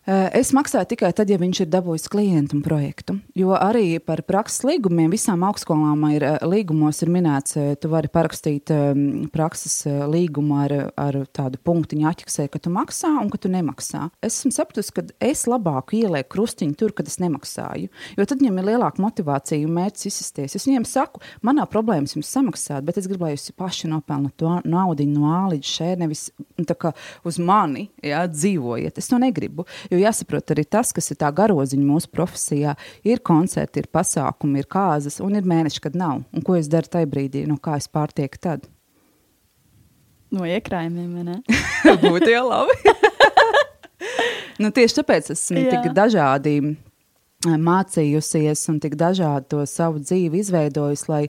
Eh, es maksāju tikai tad, ja viņš ir dabūjis klientu projektu. Jo arī par prakses līgumiem visām augstskolām ir eh, līgumos ir minēts, eh, tu vari parakstīt ehm, prakses līgumu ar, ar tādu punktiņu atķeksē, ka tu maksā un ka tu nemaksā. Es esmu sapratusi, ka es labāk ielieku krustiņu tur, kad es nemaksāju. Jo tad viņam ir lielāka motivācija un mērķis izsisties. Es viņiem saku, manā problēmas jums samaksāt, bet es gribu, lai jūs paši nopelnat to naudu no A līdz šeit, nevis nu, uz mani jā, dzīvojiet. Es to negribu. Jo Jo jāsaprot arī tas, kas ir tā garoziņa mūsu profesijā. Ir koncerti, ir pasākumi, ir kāzas, un ir mēneši, kad nav. Un ko es daru tajā brīdī, no kā es pārtieku tad? No iekrājumiem, vai ne? Būtu jau labi. nu, tieši tāpēc esmu tik dažādi mācījusies un tik dažādi to savu dzīvi izveidojusi, lai,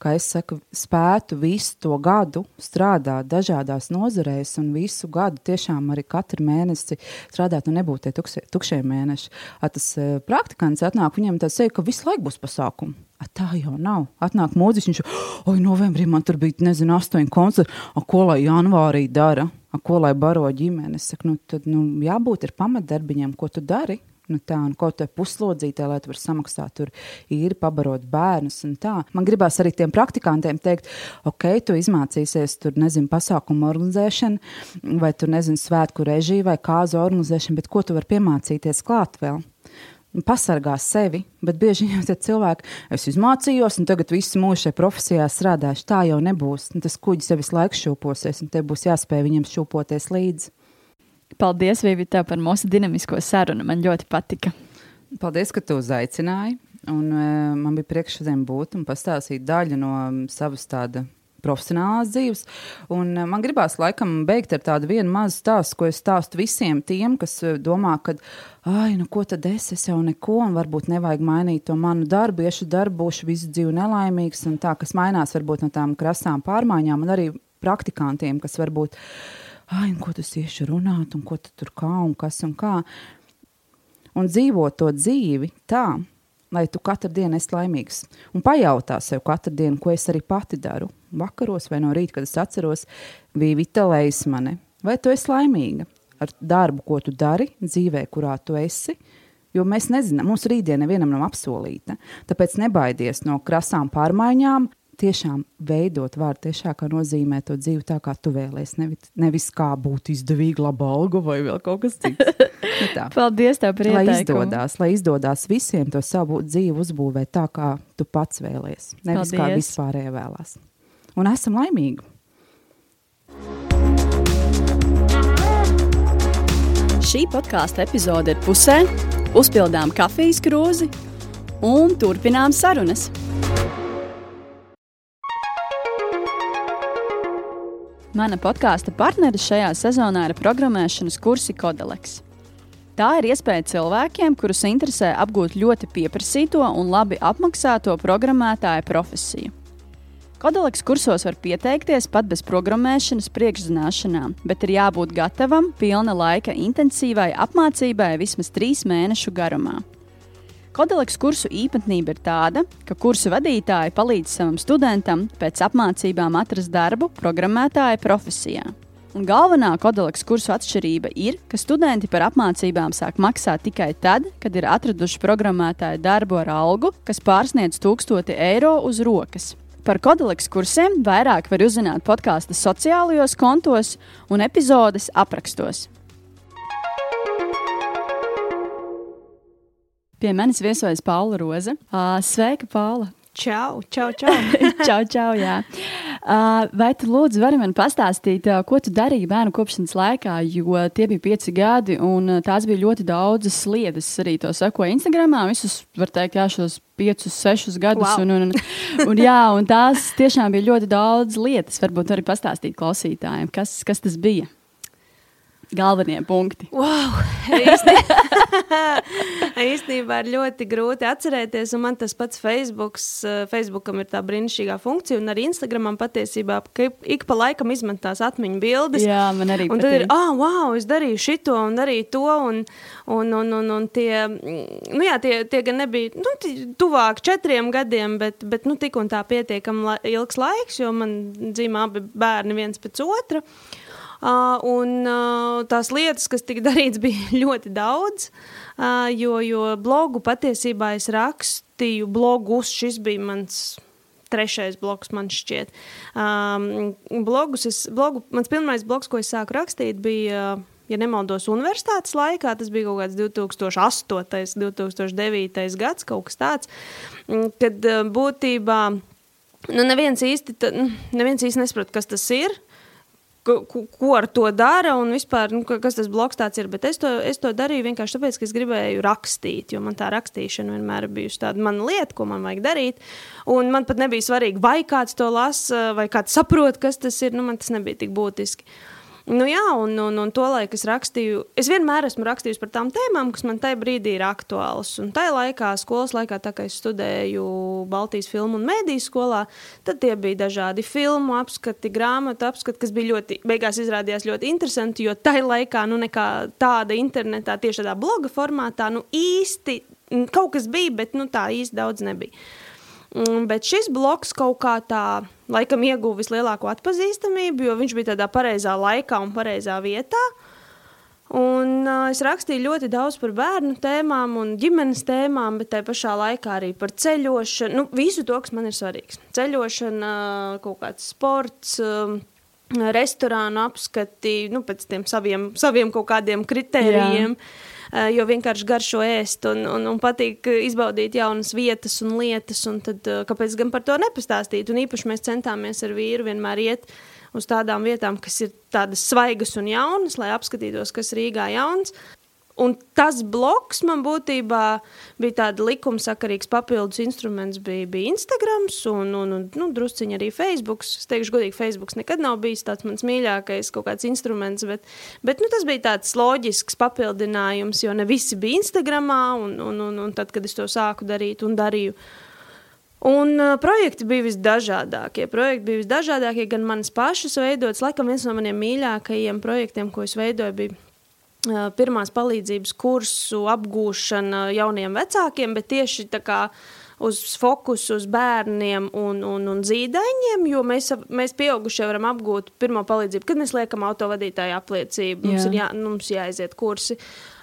kā es saku, spētu visu to gadu strādāt dažādās nozarēs un visu gadu tiešām arī katru mēnesi strādāt un nebūtu tie tukšie, tukšie mēneši. A, tas uh, praktikants atnāk, viņam tas seja, ka visu laiku būs pasākumi. A, tā jau nav. Atnāk mūziķis, viņš jau, oi, novembrī man tur bija, nezinu, astoņi koncerti, ko lai janvārī dara, a, ko lai baro ģimenes. Saku, nu, tad, nu, jābūt ir pamatdarbiņiem, ko tu dari nu tā, un kaut kā puslodzītē, lai tu varētu samaksāt tur īri, pabarot bērnus. Man gribās arī tiem praktikantiem teikt, ok, tu izmācīsies tur, nezinu, pasākumu organizēšanu, vai tur, nezinu, svētku režiju vai kāzu organizēšanu, bet ko tu vari piemācīties klāt vēl? pasargā sevi, bet bieži vien tie cilvēki, es izmācījos, un tagad visu mūžu šajā profesijā strādāšu. Tā jau nebūs. Tas kuģis jau visu laiku šūposies, un te būs jāspēj viņam šūpoties līdzi. Paldies, Vīvita, par mūsu dinamisko sarunu. Man ļoti patika. Paldies, ka tu uzaicināji. Un, uh, man bija prieks šodien būt un pastāstīt daļu no savas tāda profesionālās dzīves. Un uh, man gribās laikam beigt ar tādu vienu mazu stāstu, ko es stāstu visiem tiem, kas uh, domā, ka, ai, nu ko tad es, es jau neko, un varbūt nevajag mainīt to manu darbu, iešu darbu, būšu visu dzīvi nelaimīgs, un tā, kas mainās varbūt no tām krasām pārmaiņām, un arī praktikantiem, kas varbūt ai, ko tas tieši runāt, un ko tu tur kā un kas un kā. Un dzīvot to dzīvi tā, lai tu katru dienu esi laimīgs. Un pajautā sev katru dienu, ko es arī pati daru. Vakaros vai no rīta, kad es atceros, bija Vita Leismane. Vai tu esi laimīga ar darbu, ko tu dari, dzīvē, kurā tu esi? Jo mēs nezinām, mūsu rītdiena nevienam nav apsolīta. Tāpēc nebaidies no krasām pārmaiņām, tiešām veidot vārdu tiešākā nozīmē to dzīvi tā, kā tu vēlēsies. Nevis, nevis kā būt izdevīga, laba alga vai vēl kaut kas cits. Nu tā. Paldies, tev par ieteikumu. Lai izdodas, lai izdodas visiem to savu dzīvi uzbūvēt tā, kā tu pats vēlēsies. Nevis Paldies. kā vispārējie vēlās. Un esam laimīgi. Šī podkāstu epizode ir pusē, uzpildām kafijas krūzi un turpinām sarunas. Mana podkāstu partneri šajā sezonā ir programmēšanas kursi Kodeleks. Tā ir iespēja cilvēkiem, kurus interesē apgūt ļoti pieprasīto un labi apmaksāto programmētāja profesiju. Kodeleks kursos var pieteikties pat bez programmēšanas priekšzināšanām, bet ir jābūt gatavam pilna laika intensīvai apmācībai vismaz trīs mēnešu garumā. Kodeleks kursu īpatnība ir tāda, ka kursu vadītāji palīdz savam studentam pēc apmācībām atrast darbu programmētāja profesijā. Un galvenā kodeleks kursu atšķirība ir, ka studenti par apmācībām sāk maksāt tikai tad, kad ir atraduši programmētāju darbu ar algu, kas pārsniedz 1000 eiro uz rokas. Par kodeleks kursiem vairāk var uzzināt podkāstu sociālajos kontos un epizodes aprakstos. Pie manis viesojas Paula Roza. Uh, sveika, Paula! Čau, čau, čau. čau, čau, jā. Uh, vai tu lūdzu vari man pastāstīt, uh, ko tu darīji bērnu kopšanas laikā, jo tie bija pieci gadi un tās bija ļoti daudzas lietas. Arī to sakoju Instagramā, visus, var teikt, jā, šos piecus, sešus gadus. Wow. Un, un, un, un, jā, un tās tiešām bija ļoti daudz lietas. Varbūt arī pastāstīt klausītājiem, kas, kas tas bija galvenie punkti? Wow, īstenībā ir ļoti grūti atcerēties, un man tas pats Facebooks, eh, Facebookam ir tā brīnišķīgā funkcija, un arī Instagramam patiesībā, ik pa laikam izmanto tās atmiņu bildes. Jā, man arī. Un patīk. tad ir, ah, wow, es darīju šito un darīju to, un, un, un, un, un tie, nu jā, tie, tie gan nebija, nu, tuvāk četriem gadiem, bet, bet nu, tik un tā pietiekam la ilgs laiks, jo man dzīvo abi bērni viens pēc otra. Uh, un tās lietas, kas tika darīts, bija ļoti daudz. Jo, jo blogu patiesībā es rakstīju blogus. Šis bija mans trešais bloks, man šķiet. Um, blogus es, blogu, mans pirmais bloks, ko es sāku rakstīt, bija. Ja nemaldos, universitātes laikā. Tas bija kaut kāds 2008, 2009 gads, kaut kas tāds. Kad būtībā nu, neviens īsti, neviens īsti nesaprot, kas tas ir ko, ko ar to dara un vispār, nu, kas tas bloks tāds ir. Bet es to, es to darīju vienkārši tāpēc, ka es gribēju rakstīt, jo man tā rakstīšana vienmēr bijusi tāda mana lieta, ko man vajag darīt. Un man pat nebija svarīgi, vai kāds to lasa, vai kāds saprot, kas tas ir. Nu, man tas nebija tik būtiski. Uh, Nu, jā, un, un, un to laiku es rakstīju. Es vienmēr esmu rakstījis par tām tēmām, kas man tajā brīdī ir aktuālas. Un tajā laikā, skolas laikā, tā kā es studēju Baltijas filmu un mēdīju skolā, tad tie bija dažādi filmu apskati, grāmatu apskati, kas bija ļoti, beigās izrādījās ļoti interesanti, jo tajā laikā, nu, nekā tāda internetā, tieši tādā bloga formātā, nu, īsti kaut kas bija, bet, nu, tā īsti daudz nebija. Mm, bet šis bloks kaut kā tā, laikam, ieguva vislielāko atpazīstamību, jo viņš bija tādā pareizā laikā un pareizā vietā. Un, uh, es rakstīju ļoti daudz par bērnu tēmām un ģimenes tēmām, bet tajā pašā laikā arī par ceļošanu. Nu, visu to, kas man ir svarīgs. Ceļošana, kaut kāds sports. Um, restorānu apskati, nu, pēc tiem saviem, saviem kaut kādiem kritērijiem. Jā. Jo vienkārši garšo ēst un, un, un patīk izbaudīt jaunas vietas un lietas, un tad kāpēc gan par to nepastāstīt? Un īpaši mēs centāmies ar vīru vienmēr iet uz tādām vietām, kas ir tādas svaigas un jaunas, lai apskatītos, kas Rīgā jauns. Un tas bloks man būtībā bija tāds likumsakarīgs papildus instruments, bija, bija Instagram un, un, un nu, drusciņi arī Facebook. Es teikšu, godīgi, Facebook nekad nav bijis tāds mans mīļākais kaut kāds instruments, bet, bet nu, tas bija tāds loģisks papildinājums, jo ne visi bija Instagramā, un, un, un, un tad, kad es to sāku darīt un darīju. Un uh, projekti bija visdažādākie. Projekti bija visdažādākie, gan manas pašas veidotas. Laikam viens no maniem mīļākajiem projektiem, ko es veidoju, bija pirmās palīdzības kursu apgūšana jauniem vecākiem, bet tieši tā kā uz fokusu uz bērniem un, un, un zīdaiņiem, jo mēs, mēs pieaugušie varam apgūt pirmo palīdzību, kad mēs liekam autovadītāju apliecību, mums Jā. ir jā, mums jāaiziet kursi.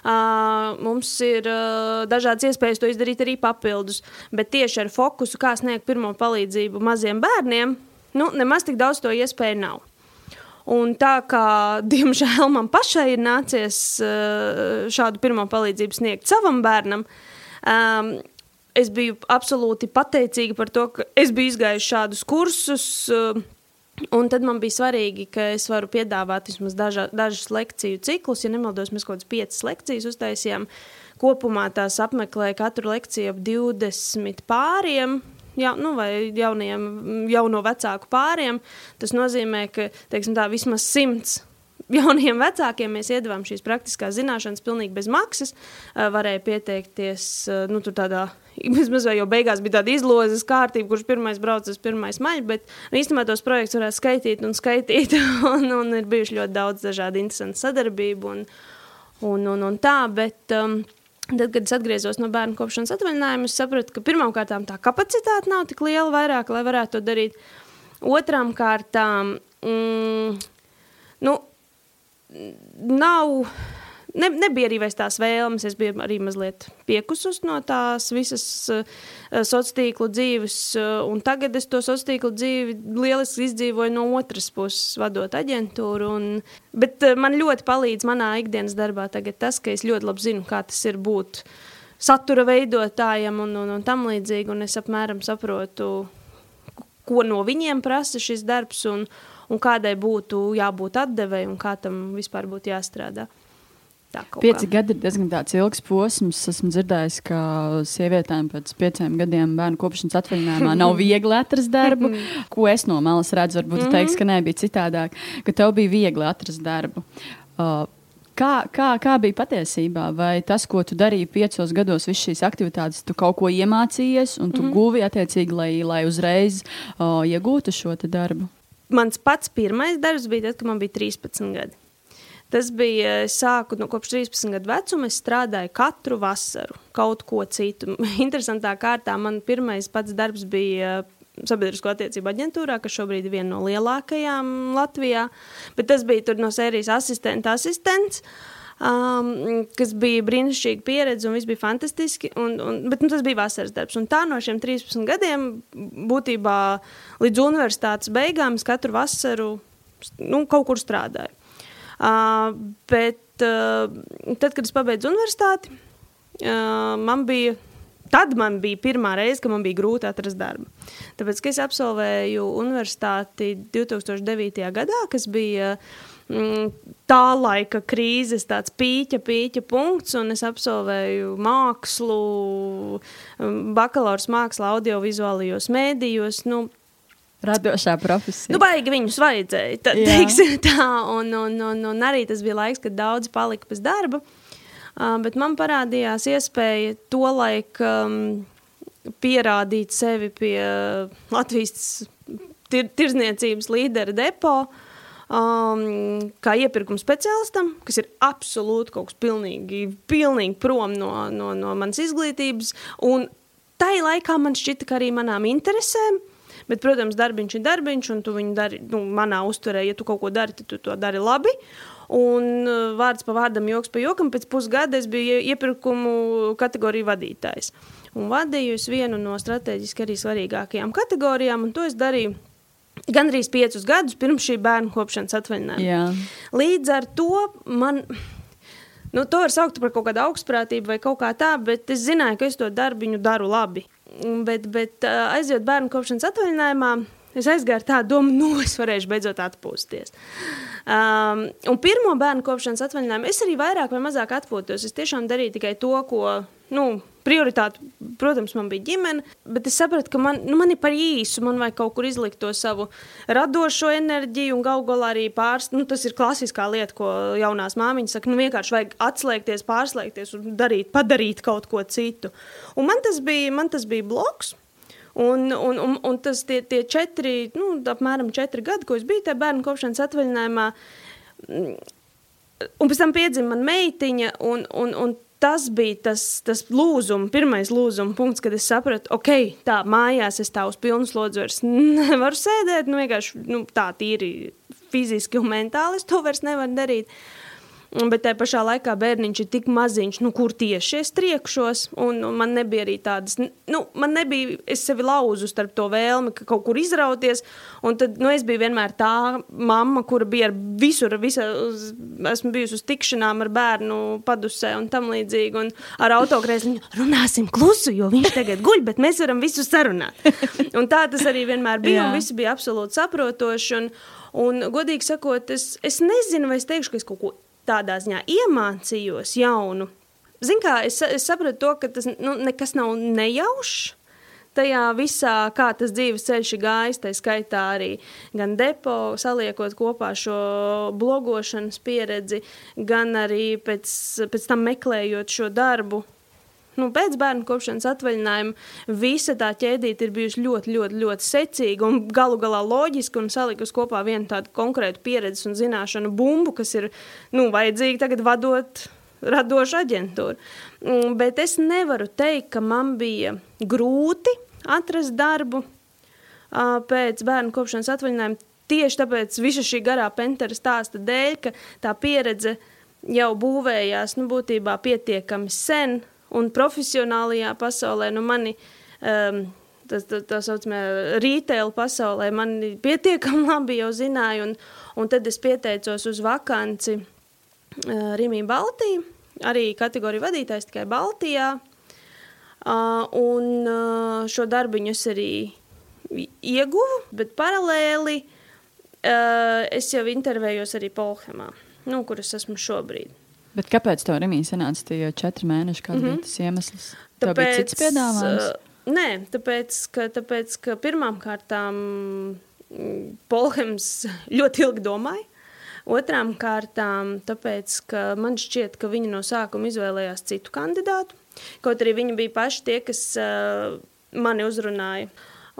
Uh, mums ir uh, dažādas iespējas to izdarīt arī papildus, bet tieši ar fokusu, kā sniegt pirmo palīdzību maziem bērniem, nu, nemaz tik daudz to iespēju nav. Un tā kā, diemžēl, man pašai ir nācies uh, šādu pirmo palīdzību sniegt savam bērnam, um, es biju absolūti pateicīga par to, ka es biju izgājusi šādus kursus. Uh, Un tad man bija svarīgi, ka es varu piedāvāt vismaz daža, dažas lekciju ciklus. Ja nemaldos, mēs kaut kādas piecas lekcijas uztaisījām. Kopumā tās apmeklēja katru lekciju ap 20 pāriem ja, nu, vai jauniem, jauno vecāku pāriem. Tas nozīmē, ka teiksim, tā, vismaz simts jauniem vecākiem mēs iedavām šīs praktiskās zināšanas pilnīgi bez maksas. Varēja pieteikties nu, tādā. Vismaz jau beigās bija tāda izlozes kārtība, kurš pirmais brauc uz pirmais maļu, bet nu, īstenībā tos projektus varētu skaitīt un skaitīt. Un, un ir bijuši ļoti daudz dažādu interesantu sadarbību un, un, un, un tā. Bet, um, Tad, kad es atgriezos no bērnu kopšanas atvaļinājuma, es sapratu, ka pirmkārt tā kapacitāte nav tik liela, vairāk, lai varētu to darīt. Otrām kārtām, mm, nu, nav ne, nebija arī tās vēlmes. Es biju arī mazliet piekusus no tās visas uh, sociālo tīklu dzīves, uh, tagad es to sociālo tīklu dzīvi lieliski izdzīvoju no otras puses, vadot aģentūru. Un, bet uh, man ļoti palīdz manā ikdienas darbā tas, ka es ļoti labi zinu, kā tas ir būt satura veidotājam un, un, un tam līdzīgi, un es apmēram saprotu, ko no viņiem prasa šis darbs un, un kādai būtu jābūt atdevēji un kā tam vispār būtu jāstrādā. Pieci kā. gadi ir diezgan ilgs posms. Esmu dzirdējis, ka sievietēm pēc pieciem gadiem bērnu kopšanas atvaļinājumā nav viegli atrast darbu. Ko es no malas redzu, varbūt mm -hmm. teiks, ka nebija citādāk, ka tev bija viegli atrast darbu. Uh, Kā, kā, kā bija patiesībā? Vai tas, ko tu darīji piecos gados, visas šīs aktivitātes, tu kaut ko iemācījies un tu mm -hmm. guvi attiecīgi, lai, lai uzreiz uh, iegūtu šo darbu? Mans pats pirmais darbs bija tad, kad man bija 13 gadi. Tas bija, sāku no kopš 13 gadu vecuma, es strādāju katru vasaru kaut ko citu. Interesantā kārtā man pirmais pats darbs bija sabiedrisko attiecību aģentūrā, kas šobrīd ir viena no lielākajām Latvijā. Bet tas bija no sērijas asistenta asistents. Um, kas bija brīnišķīga pieredze, un viss bija fantastiski. Un, un, bet nu, tas bija vasaras darbs. Un tā no šiem 13 gadiem, būtībā līdz universitātes beigām, es katru vasaru nu, kaut kur strādāju. Bet tad, kad es pabeidzu universitāti, man bija. Tad man bija pirmā reize, kad man bija grūti atrast darbu. Tāpēc, es absolvēju universitāti 2009. gadā, kas bija mm, tā laika krīzes, pīķa, pīķa punkts, un es absolvēju mākslu, bakalaura mākslu, audiovizuālajos mēdījos. Nu, Radošā profesija. Nu, baigi viņus vajadzēja. Tā, teiksim, tā, un, un, un, un arī tas bija laiks, kad daudzi palika bez darba. Uh, bet man parādījās iespēja to laiku um, pierādīt sevi pie Latvijas tir tirzniecības līdera depo. Um, kā iepirkuma speciālistam, kas ir absolūti kaut kas pilnīgi, pilnīgi prom no, no, no manas izglītības. Un tajā laikā man šķita, ka arī manām interesēm uh, Bet, protams, darbiņš ir darbiņš, un tu viņu dari, nu, manā uzturē, ja tu kaut ko dari, tad tu to dari labi. Un uh, vārds pa vārdam, joks pa jokam, pēc pusgada es biju iepirkumu kategoriju vadītājs. Un vadīju es vienu no strateģiski arī svarīgākajām kategorijām, un to es darīju gandrīz piecus gadus pirms šī bērnu kopšanas atvaļinājuma. Jā. Līdz ar to man. Nu, to var saukt par kaut kādu augstprātību vai kaut kā tā, bet es zināju, ka es to darbiņu daru labi. Bet, bet aizjot bērnu kopšanas atvaļinājumā, es aizgāju ar tādu domu, nu, es varēšu beidzot atpūsties. Um, un pirmo bērnu kopšanas atvaļinājumu es arī vairāk vai mazāk atpūtos. Es tiešām darīju tikai to, ko nu, prioritāte, protams, man bija ģimene, bet es sapratu, ka man, nu, man ir par īsu, man vajag kaut kur izlikt to savu radošo enerģiju, un galu galā arī pārst, nu, tas ir klasiskā lieta, ko jaunās māmiņas saka, nu, vienkārši vajag atslēgties, pārslēgties un darīt, padarīt kaut ko citu. Un man tas bija, man tas bija bloks. Un, un, un, un tas tie, tie četri, nu, apmēram četri gadi, ko es biju tajā bērnu kopšanas atvaļinājumā, un pēc tam piedzima man meitiņa, un, un, un tas bija tas, tas lūzuma, pirmais lūzuma punkts, kad es sapratu, ok, tā mājās es tā uz pilnu slodzi vairs nevaru sēdēt, nu vienkārši nu, tā tīri fiziski un mentāli es to vairs nevaru darīt. Bet tajā pašā laikā bērniņš ir tik maziņš, nu, kur tieši es triekšos. Un, un man nebija arī tādas, nu, man nebija, es sevi lauzu starp to vēlmi, ka kaut kur izrauties. Un tad, nu, es biju vienmēr tā mamma, kura bija ar visur, visa, esmu bijusi uz tikšanām ar bērnu padusē un tam līdzīgi. Un ar autokrēsliņu runāsim klusu, jo viņš tagad guļ, bet mēs varam visu sarunāt. Un tā tas arī vienmēr bija, Jā. un visi bija absolūti saprotoši. Un, un godīgi sakot, es, es nezinu, vai es teikšu, ka es kaut ko tādā ziņā iemācījos jaunu. Ziniet, kā es, es sapratu to, ka tas nu, nekas nav nejaušs. Tajā visā, kā tas dzīves ceļš ir gājis, tā skaitā arī gan depo, saliekot kopā šo blogošanas pieredzi, gan arī pēc, pēc tam meklējot šo darbu, nu, pēc bērnu kopšanas atvaļinājuma visa tā ķēdīte ir bijusi ļoti, ļoti, ļoti secīga un galu galā loģiska un salikusi kopā vienu tādu konkrētu pieredzes un zināšanu bumbu, kas ir nu, vajadzīga tagad vadot radošu aģentūru. Mm, bet es nevaru teikt, ka man bija grūti atrast darbu pēc bērnu kopšanas atvaļinājuma. Tieši tāpēc visa šī garā pentera stāsta dēļ, ka tā pieredze jau būvējās nu, būtībā pietiekami sen, un profesionālajā pasaulē, nu mani, um, tas tā, tā saucamā retail pasaulē, man pietiekami labi jau zināja, un, un tad es pieteicos uz vakanci uh, Rimī Baltī, arī kategoriju vadītājs tikai Baltijā, uh, un uh, šo darbiņu es arī ieguvu, bet paralēli uh, es jau intervējos arī Polhemā, nu, kur es esmu šobrīd. Bet kāpēc tev Rimī sanāca tie četri mēneši? Kāds mm -hmm. bija tas iemesls? Tāpēc, tev bija cits piedāvājums? Uh, nē, tāpēc, ka, tāpēc, ka pirmām kārtām mm, Polhems ļoti ilgi domāja. Otrām kārtām, tāpēc, ka man šķiet, ka viņi no sākuma izvēlējās citu kandidātu. Kaut arī viņi bija paši tie, kas uh, mani uzrunāja.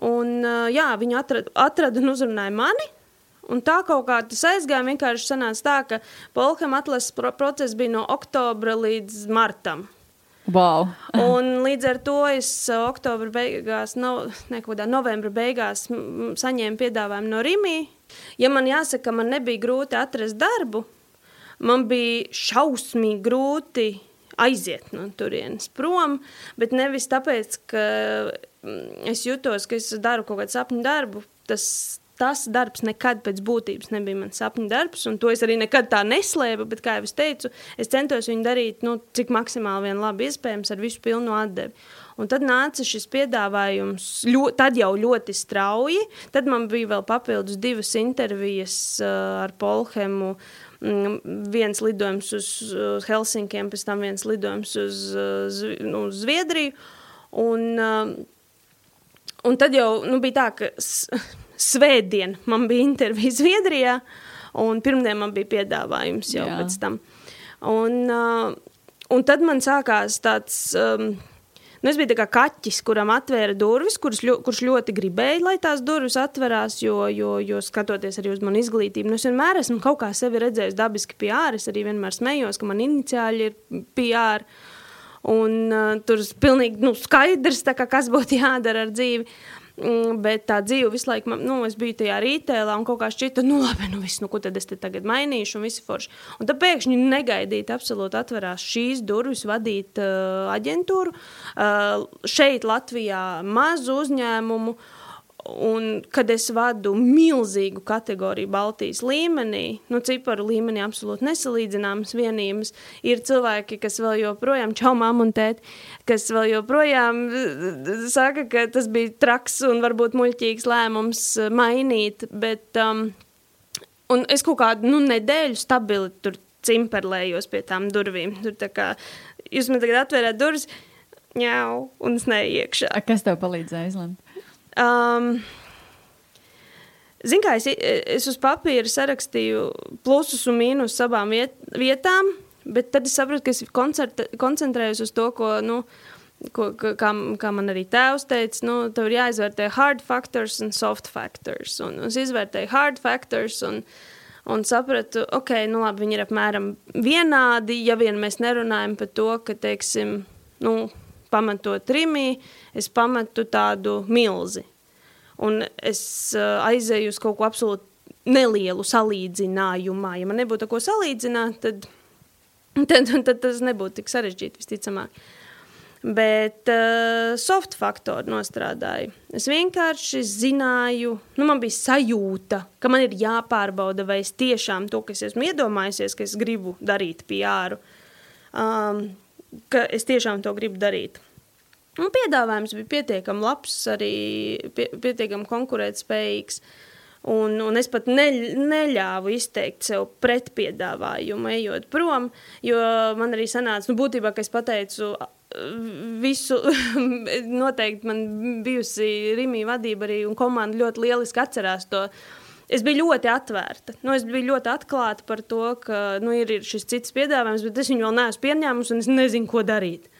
Un, uh, jā, viņi atrada, atrada un uzrunāja mani. Un tā kaut kā tas aizgāja. Vienkārši sanāca tā, ka Polham atlases process bija no oktobra līdz martam. Wow. Un līdz ar to es uh, oktobra beigās, no, nekādā novembra beigās saņēmu piedāvājumu no Rīgā. Ja man jāsaka, man nebija grūti atrast darbu, man bija šausmīgi grūti aiziet no turienes prom, bet nevis tāpēc, ka es jutos, ka es daru kaut kādu sapņu darbu. Tas, tas darbs nekad pēc būtības nebija mans sapņu darbs, un to es arī nekad tā neslēpu. Bet, kā jau es teicu, es centos viņu darīt, nu, cik maksimāli vien labi iespējams, ar visu pilnu atdevi. Un tad nāca šis piedāvājums, ļo, tad jau ļoti strauji. Tad man bija vēl papildus divas intervijas uh, ar Polhemu. Mm, viens lidojums uz, Helsinkiem, pēc tam viens lidojums uz, uz, nu, uz Zviedriju. Un, uh, un tad jau nu, bija tā, ka svētdien man bija intervija Zviedrijā, un pirmdien man bija piedāvājums jau Jā. pēc tam. Un, uh, un tad man sākās tāds. Um, Nu, es biju kā kaķis, kuram atvēra durvis, kurš, ļo, kurš ļoti gribēja, lai tās durvis atverās, jo, jo, jo skatoties arī uz manu izglītību, nu, es vienmēr esmu kaut kā sevi redzējis dabiski PR. Es arī vienmēr smējos, ka man iniciāļi ir PR. Un uh, tur ir pilnīgi nu, skaidrs, kā, kas būtu jādara ar dzīvi. Uh, bet tā dzīve visu laiku, nu, es biju tajā rītēlā un kaut kā šķita, nu, labi, nu, viss, nu, ko tad es te tagad mainīšu, un visi forši. Un tad pēkšņi negaidīt, absolūti atverās šīs durvis vadīt uh, aģentūru. Uh, šeit Latvijā mazu uzņēmumu. Uh, Un, kad es vadu milzīgu kategoriju Baltijas līmenī, nu, ciparu līmenī absolūti nesalīdzināmas vienības, ir cilvēki, kas vēl joprojām čau mammu un tēti, kas vēl joprojām saka, ka tas bija traks un varbūt muļķīgs lēmums mainīt, bet um, un es kaut kādu nu, nedēļu stabili tur cimperlējos pie tām durvīm. Tur tā kā jūs man tagad atvērāt durvis, ņau, un es neiekšā. Kas tev palīdzēja izlemt? Um, Ziniet, kā es, es uz papīra sarakstīju plusus un mīnusus abām viet, vietām, bet tad es sapratu, ka es koncentrējos uz to, ko, nu, ko, kā, kā man arī tēvs teica, nu, tev ir jāizvērtē hard factors un soft factors. Un es izvērtēju hard factors un, un sapratu, ok, nu labi, viņi ir apmēram vienādi, ja vien mēs nerunājam par to, ka, teiksim, nu, pamatot rimī, es pametu tādu milzi. Un es uh, aizēju uz kaut ko absolūti nelielu salīdzinājumā. Ja man nebūtu ko salīdzināt, tad, tad, tad tas nebūtu tik sarežģīti visticamāk. Bet uh, soft faktori nostrādāja. Es vienkārši zināju, nu, man bija sajūta, ka man ir jāpārbauda, vai es tiešām to, kas esmu iedomājusies, ka es gribu darīt PR, um, ka es tiešām to gribu darīt. Un piedāvājums bija pietiekami labs, arī pie, pietiekami konkurētspējīgs. Un, un es pat ne, neļāvu izteikt sev pretpiedāvājumu, ejot prom, jo man arī sanāca, nu, būtībā, ka es pateicu visu, noteikti man bijusi Rimī vadība arī un komanda ļoti lieliski atcerās to. Es biju ļoti atvērta. Nu, es biju ļoti atklāta par to, ka nu, ir, ir šis cits piedāvājums, bet es viņu vēl neesmu pieņēmusi un es nezinu, ko darīt.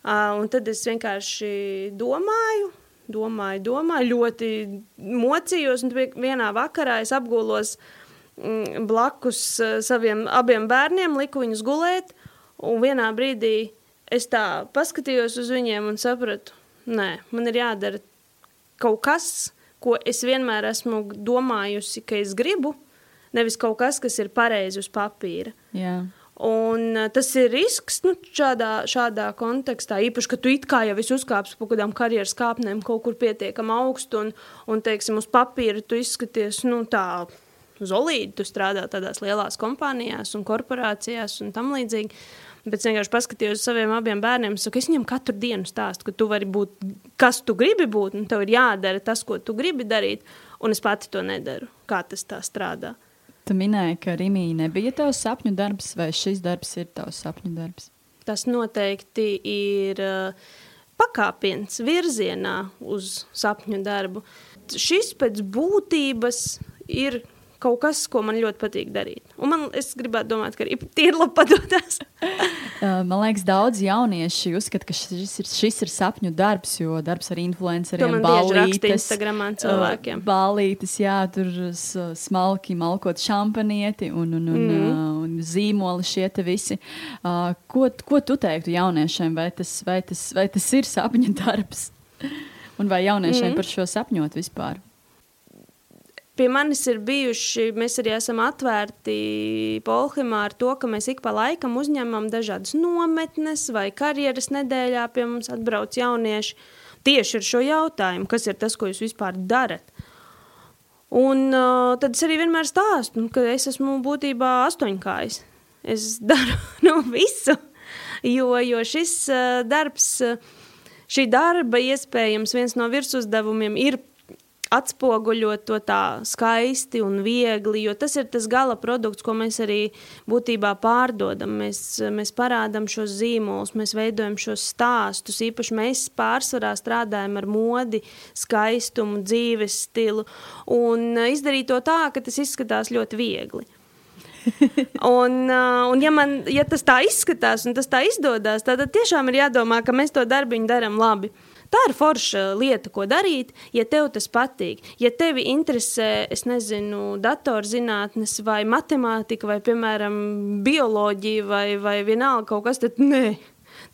Uh, un tad es vienkārši domāju, domāju, domāju, ļoti mocījos. Vienā vakarā es apgulos mm, blakus uh, saviem abiem bērniem, liku viņus gulēt. Un vienā brīdī es tā paskatījos uz viņiem un sapratu, nē, man ir jādara kaut kas, ko es vienmēr esmu domājusi, ka es gribu, nevis kaut kas, kas ir pareizi uz papīra. Jā. Un uh, tas ir risks nu, šādā, šādā kontekstā. Īpaši, ka tu it kā jau esi uzkāpis pa kādām karjeras kāpnēm kaut kur pietiekami augstu, un, un teiksim, uz papīra tu izskaties nu, tā zolīdi. Tu strādā tādās lielās kompānijās un korporācijās un tam līdzīgi. Bet es vienkārši paskatījos uz saviem abiem bērniem. Es, saku, es viņiem katru dienu stāstu, ka tu vari būt, kas tu gribi būt, un tev ir jādara tas, ko tu gribi darīt. Un es pati to nedaru. Kā tas tā strādā? Tu minēji, ka Rimija nebija tavs sapņu darbs, vai šis darbs ir tavs sapņu darbs? Tas noteikti ir uh, pakāpiens virzienā uz sapņu darbu. Šis pēc būtības ir kaut kas, ko man ļoti patīk darīt. Un man, es gribētu domāt, ka arī tīri labi padodas. man liekas, daudz jaunieši uzskata, ka šis ir, šis ir sapņu darbs, jo darbs ar influenceriem, balītes, Instagramā cilvēkiem. Balītes, jā, tur smalki malkot šampanieti un, un, un, mm. uh, un zīmoli šie te visi. Uh, ko, ko tu teiktu jauniešiem, vai tas, vai tas, vai tas ir sapņu darbs? Un vai jauniešiem mm. par šo sapņot vispār? Pie manis ir bijuši, mēs arī esam atvērti Polhimā ar to, ka mēs ik pa laikam uzņemam dažādas nometnes vai karjeras nedēļā pie mums atbrauc jaunieši tieši ar šo jautājumu, kas ir tas, ko jūs vispār darat. Un uh, tad es arī vienmēr stāstu, ka es esmu būtībā astoņkājs. Es daru nu, visu, jo, jo šis uh, darbs, uh, šī darba iespējams viens no virsuzdevumiem ir atspoguļot to tā skaisti un viegli, jo tas ir tas gala produkts, ko mēs arī būtībā pārdodam. Mēs, mēs parādām šos zīmolus, mēs veidojam šos stāstus. Īpaši mēs pārsvarā strādājam ar modi, skaistumu, dzīves stilu un izdarīt to tā, ka tas izskatās ļoti viegli. un, un ja, man, ja tas tā izskatās un tas tā izdodas, tad tiešām ir jādomā, ka mēs to darbiņu darām labi. Tā ir forša lieta, ko darīt, ja tev tas patīk. Ja tevi interesē, es nezinu, datorzinātnes vai matemātika, vai, piemēram, bioloģija, vai, vai vienalga kaut kas, tad nē.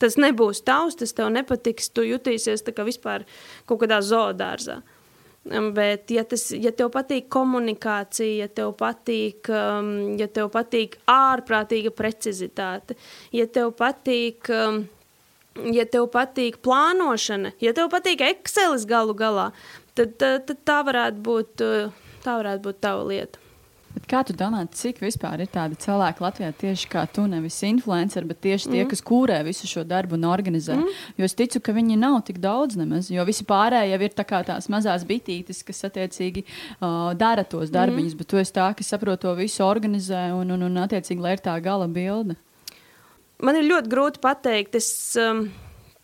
Tas nebūs tavs, tas tev nepatiks, tu jutīsies tā kā vispār kaut kādā zoodārzā. Bet, ja, tas, ja tev patīk komunikācija, ja tev patīk, um, ja tev patīk ārprātīga precizitāte, ja tev patīk um, ja tev patīk plānošana, ja tev patīk Excelis galu galā, tad, tad, tad tā, varētu būt, tā varētu būt tava lieta. Bet kā tu domā, cik vispār ir tādi cilvēki Latvijā, tieši kā tu, nevis influenceri, bet tieši tie, mm. kas kūrē visu šo darbu un organizē? Mm. Jo es ticu, ka viņi nav tik daudz nemaz, jo visi pārējie jau ir tā tās mazās bitītes, kas attiecīgi uh, dara tos darbiņus, mm. bet tu esi tā, kas saprot to visu organizē un, un, un attiecīgi, lai ir tā gala bilde man ir ļoti grūti pateikt, es, um,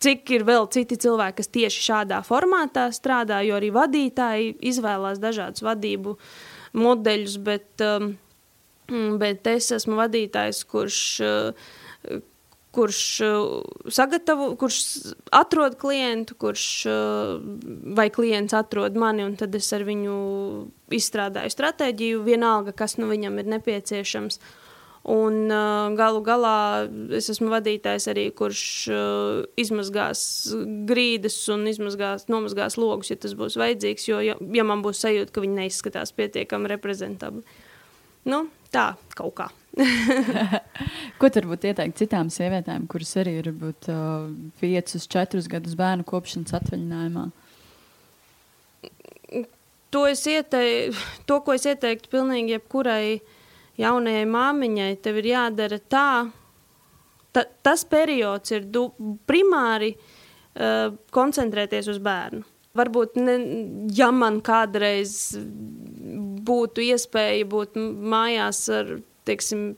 cik ir vēl citi cilvēki, kas tieši šādā formātā strādā, jo arī vadītāji izvēlās dažādus vadību modeļus, bet, um, bet es esmu vadītājs, kurš. Uh, kurš uh, sagatavo, kurš atrod klientu, kurš uh, vai klients atrod mani, un tad es ar viņu izstrādāju stratēģiju, vienalga, kas nu viņam ir nepieciešams. Uh, Un galu galā es esmu vadītājs arī, kurš izmazgās grīdas un izmazgās, nomazgās logus, ja tas būs vajadzīgs, jo ja, ja man būs sajūta, ka viņi neizskatās pietiekami reprezentabli. Nu, tā kaut kā. Ko tur būtu ieteikt citām sievietēm, kuras arī ir būt uh, 5, 4 gadus bērnu kopšanas atvaļinājumā? To, ieteiku, to, ko es ieteiktu pilnīgi jebkurai uh, jaunajai māmiņai tev ir jādara tā, ta, tas periods ir du, primāri uh, koncentrēties uz bērnu. Varbūt, ne, ja man kādreiz būtu iespēja būt mājās ar, teiksim,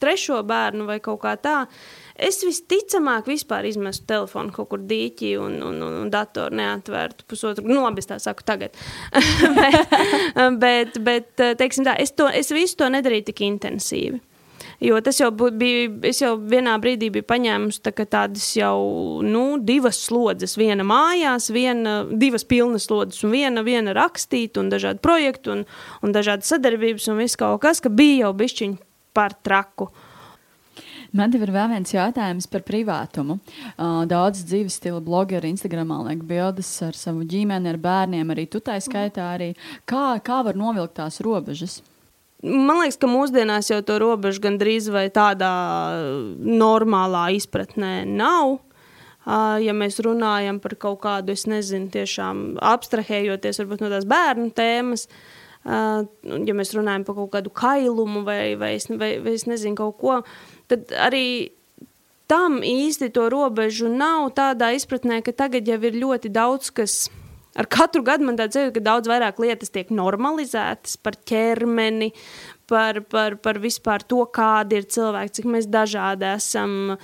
trešo bērnu vai kaut kā tā, es visticamāk vispār izmestu telefonu kaut kur dīķī un, un, un, un datoru neatvērtu pusotru, nu labi, es tā saku tagad. bet, bet, bet, teiksim tā, es, to, es visu to nedarīju tik intensīvi. Jo tas jau bija, es jau vienā brīdī biju paņēmusi tā, tādas jau nu, divas slodzes. Viena mājās, viena, divas pilnas slodzes, un viena, viena rakstīta, un dažādi projekti, un, un dažādas sadarbības, un viss kaut kas, ka bija jau bišķiņi par traku. Man te ir vēl viens jautājums par privātumu. Uh, daudz dzīves stila blogeri Instagramā liek bildes ar savu ģimeni, ar bērniem, arī tu tā skaitā. Arī. Kā, kā var novilkt tās robežas? Man liekas, ka mūsdienās jau to robežu gandrīz vai tādā normālā izpratnē nav. Uh, ja mēs runājam par kaut kādu, es nezinu, tiešām abstrahējoties varbūt no tās bērnu tēmas, uh, ja mēs runājam par kaut kādu kailumu vai, vai, es, vai, vai es nezinu kaut ko, tad arī tam īsti to robežu nav tādā izpratnē, ka tagad jau ir ļoti daudz kas. Ar katru gadu man tāds ir, ka daudz vairāk lietas tiek normalizētas par ķermeni, par, par, par vispār to, kādi ir cilvēki, cik mēs dažādi esam.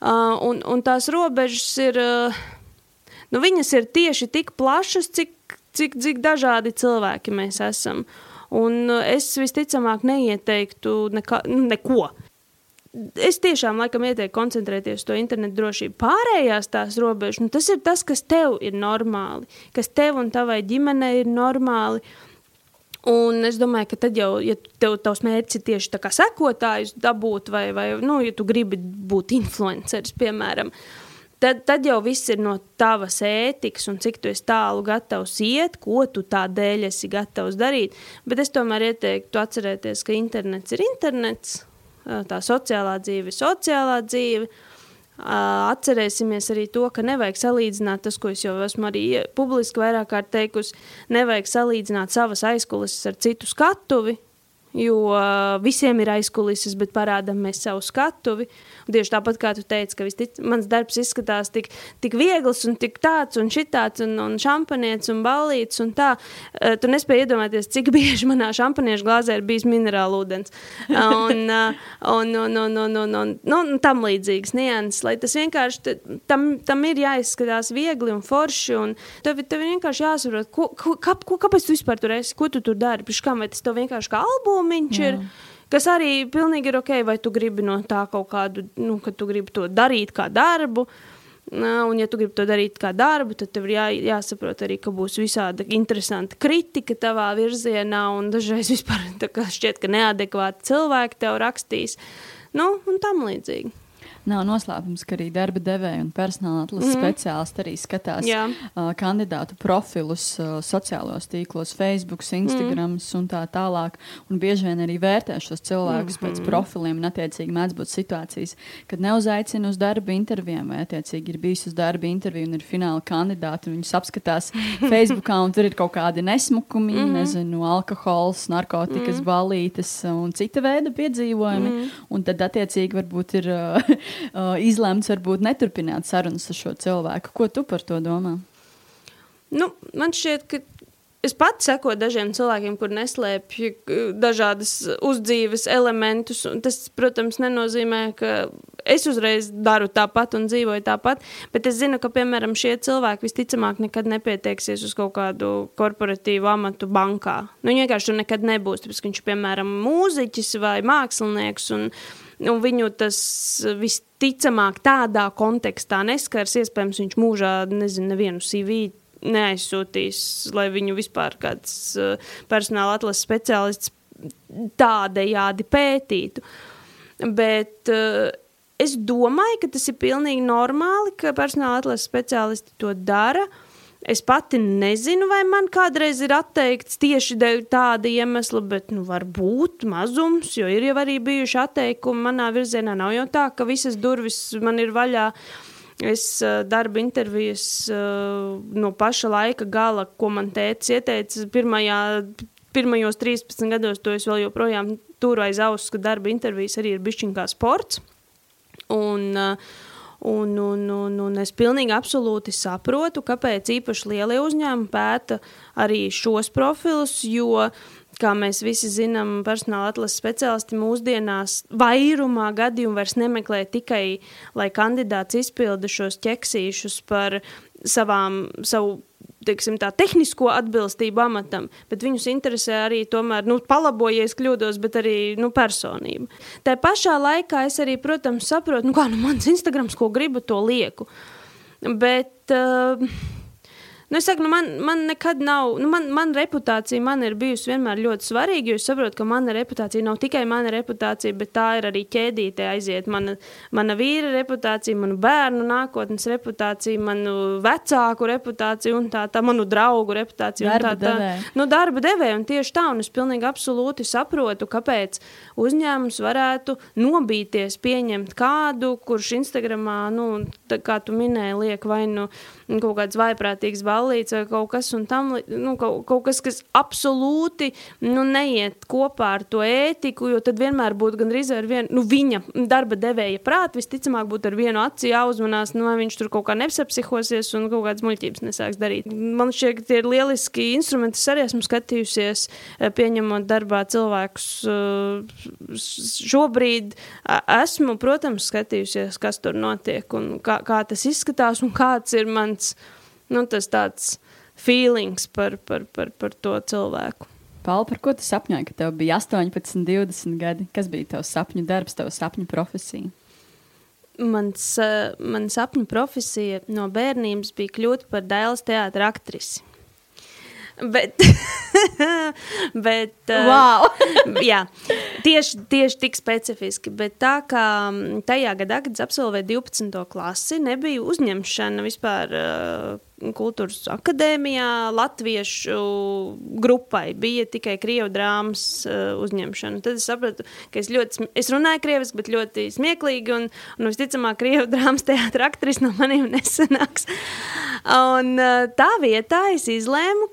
Uh, un, un tās robežas ir, uh, nu, viņas ir tieši tik plašas, cik, cik, cik dažādi cilvēki mēs esam. Un uh, es visticamāk neieteiktu neka, nu, neko. Es tiešām laikam ieteiktu koncentrēties uz to internetu drošību. Pārējās tās robežas, nu, tas ir tas, kas tev ir normāli, kas tev un tavai ģimenei ir normāli. Un es domāju, ka tad jau, ja tev tavs mērķis ir tieši sekotājs dabūt, vai, vai nu, ja tu gribi būt influenceris, piemēram, tad, tad jau viss ir no tavas ētikas un cik tu esi tālu gatavs iet, ko tu tādēļ esi gatavs darīt. Bet es tomēr ieteiktu atcerēties, ka internets ir internets, tā sociālā dzīve sociālā dzīve. Atcerēsimies arī to, ka nevajag salīdzināt tas, ko es jau esmu arī publiski vairāk kārt teikusi. Nevajag salīdzināt savas aizkulisēs ar citu skatuvi, jo visiem ir aizkulisēs, bet parādām mēs savu skatuvi. Un tieši tāpat kā tu teici, ka vistic, mans darbs izskatās tik, tik viegls un tik tāds un šitāds un, un šampanietis un ballīts un tā. Uh, tu nespēji iedomāties, cik bieži manā šampaniešu glāzē ir bijis minerāla ūdens. Un, uh, un, un, un, un, un, un, nu, un tam līdzīgas nianses, lai tas vienkārši, tam, tam ir jāizskatās viegli un forši un tev, tev vienkārši jāsaprot, ko, ko, ko, kāpēc tu vispār tur esi, ko tu tur dari, priekš kam, vai tas tev vienkārši kā albumiņš Jā. ir. Kas arī pilnīgi ir ok, vai tu gribi no tā kaut kādu, nu, ka tu gribi to darīt kā darbu. Un, ja tu gribi to darīt kā darbu, tad tev ir jā, jāsaprot arī, ka būs visāda interesanta kritika tavā virzienā, un dažreiz vispār šķiet, ka neadekvāti cilvēki tev rakstīs. Nu, un tam līdzīgi. Nav noslēpums, ka arī darba devēja un personāla atlases mm. speciālisti arī skatās Jā. uh, kandidātu profilus uh, sociālos tīklos, Facebook, Instagram mm. un tā tālāk. Un bieži vien arī vērtē šos cilvēkus mm -hmm. pēc profiliem. Un, attiecīgi, mēdz būt situācijas, kad neuzaicina uz darba intervijām, vai attiecīgi ir bijis uz darba interviju un ir fināla kandidāti. Viņus apskatās Facebookā, un tur ir kaut kādi nesmukumi, mm -hmm. nezinu, alkohols, narkotikas, mm -hmm. balītes un cita veida piedzīvojumi. Mm -hmm. Un tad, attiecīgi, varbūt ir. Uh, izlemts varbūt neturpināt sarunas ar šo cilvēku. Ko tu par to domā? Nu, man šķiet, ka es pats sekoju dažiem cilvēkiem, kur neslēpj dažādas uzdzīves elementus. Tas, protams, nenozīmē, ka es uzreiz daru tāpat un dzīvoju tāpat, bet es zinu, ka, piemēram, šie cilvēki visticamāk nekad nepieteiksies uz kaut kādu korporatīvu amatu bankā. Nu, vienkārši tur nekad nebūs, tāpēc, ka viņš ir, piemēram, mūziķis vai mākslinieks. Un, un viņu tas visticamāk tādā kontekstā neskars. Iespējams, viņš mūžā nezinu, nevienu CV neaizsūtīs, lai viņu vispār kāds uh, personāla atlases speciālists tādējādi pētītu. Bet uh, es domāju, ka tas ir pilnīgi normāli, ka personāla atlases speciālisti to dara. Uh, Es pati nezinu, vai man kādreiz ir atteikts tieši dēļ tāda iemesla, bet nu, varbūt mazums, jo ir jau arī bijuši atteikumi manā virzienā. Nav jau tā, ka visas durvis man ir vaļā. Es uh, darba intervijas uh, no paša laika gala, ko man tēvs ieteica, pirmajā, pirmajos 13 gados, to es vēl joprojām turu aiz auss, ka darba intervijas arī ir bišķiņkā sports. Un, uh, Un, un, un, un es pilnīgi absolūti saprotu, kāpēc īpaši lielie uzņēmumi pēta arī šos profilus, jo, kā mēs visi zinām, personāla atlases speciālisti mūsdienās vairumā gadījumu vairs nemeklē tikai, lai kandidāts izpilda šos ķeksīšus par savām, savu teiksim, tā, tehnisko atbilstību amatam, bet viņus interesē arī tomēr, nu, palabojies kļūdos, bet arī, nu, personība. Tā pašā laikā es arī, protams, saprotu, nu, kā, nu, mans Instagrams, ko gribu, to lieku. Bet, uh, Nu, es saku, nu man, man nekad nav, nu man, man reputācija man ir bijusi vienmēr ļoti svarīga, es saprotu, ka mana reputācija nav tikai mana reputācija, bet tā ir arī ķēdīte aiziet. Mana, mana vīra reputācija, manu bērnu nākotnes reputācija, manu vecāku reputāciju un tā, tā manu draugu reputāciju. Darba tā, tā. Nu, darba devēja, un tieši tā, un es pilnīgi absolūti saprotu, kāpēc uzņēmums varētu nobīties, pieņemt kādu, kurš Instagramā, nu, tā, kā tu minēji, liek vai nu kaut kāds vaiprātīgs ballīts vai kaut kas tam, nu, kaut, kaut kas, kas absolūti nu, neiet kopā ar to ētiku, jo tad vienmēr būtu gandrīz ar vienu, nu, viņa darba devēja prātu, visticamāk būtu ar vienu aci jāuzmanās, nu, vai viņš tur kaut kā nepsapsihosies un kaut kādas muļķības nesāks darīt. Man šķiet, ka tie ir lieliski instrumenti, es arī esmu skatījusies, eh, pieņemot darbā cilvēkus eh, šobrīd. Esmu, protams, skatījusies, kas tur notiek un kā, kā tas izskatās un kāds ir mans nu, tas tāds feelings par, par, par, par to cilvēku. Pauli, par ko tu sapņoji, kad tev bija 18, 20 gadi? Kas bija tavs sapņu darbs, tavs sapņu profesija? Mans, uh, man sapņu profesija no bērnības bija kļūt par dēls teātra aktrisi. Bet, bet wow. jā, tieši, tieši tik specifiski. Bet tā kā mm, tajā gadā, kad es absolvēju 12. klasi, nebija uzņemšana vispār kultūras akadēmijā, latviešu grupai. Bija tikai krievu drāmas uzņemšana. Tad es sapratu, ka es ļoti, es runāju krieviski, bet ļoti smieklīgi, un, un visticamāk, krievu drāmas teātra aktris no maniem nesanāks. Un tā vietā es izlēmu,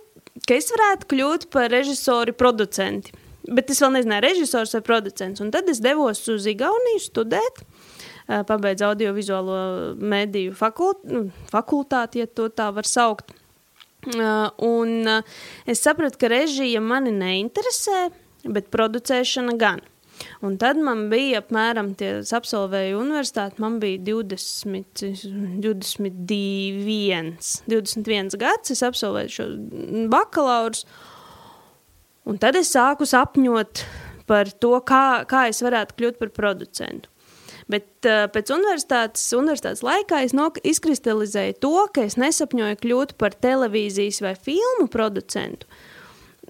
ka es varētu kļūt par režisoru, producentu. Bet es vēl nezināju, režisors vai producents. Un tad es devos uz Igauniju studēt. Pabeidzu audiovizuālo mediju fakult, nu, fakultāti, ja tā var saukt. Un es sapratu, ka režija mani neinteresē, bet producēšana gan. Un tad man bija apmēram, tie absolvēju universitāti, man bija 20, 21, 21 gads, es absolvēju šo bakalaurus, un tad es sāku sapņot par to, kā, kā es varētu kļūt par producentu. Bet uh, pēc universitātes, universitātes laikā es nok, izkristalizēju to, ka es nesapņoju kļūt par televīzijas vai filmu producentu, uh,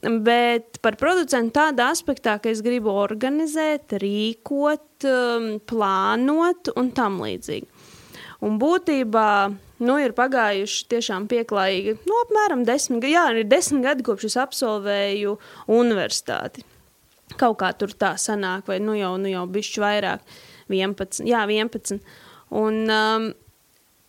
Bet par producentu tādā aspektā, ka es gribu organizēt, rīkot, um, plānot un tam līdzīgi. Un būtībā nu, ir pagājuši tiešām pieklājīgi, nu, apmēram desmit gadi, jā, ir desmit gadi, kopš es absolvēju universitāti. Kaut kā tur tā sanāk, vai nu jau, nu jau bišķi vairāk, 11, jā, 11. Un, um,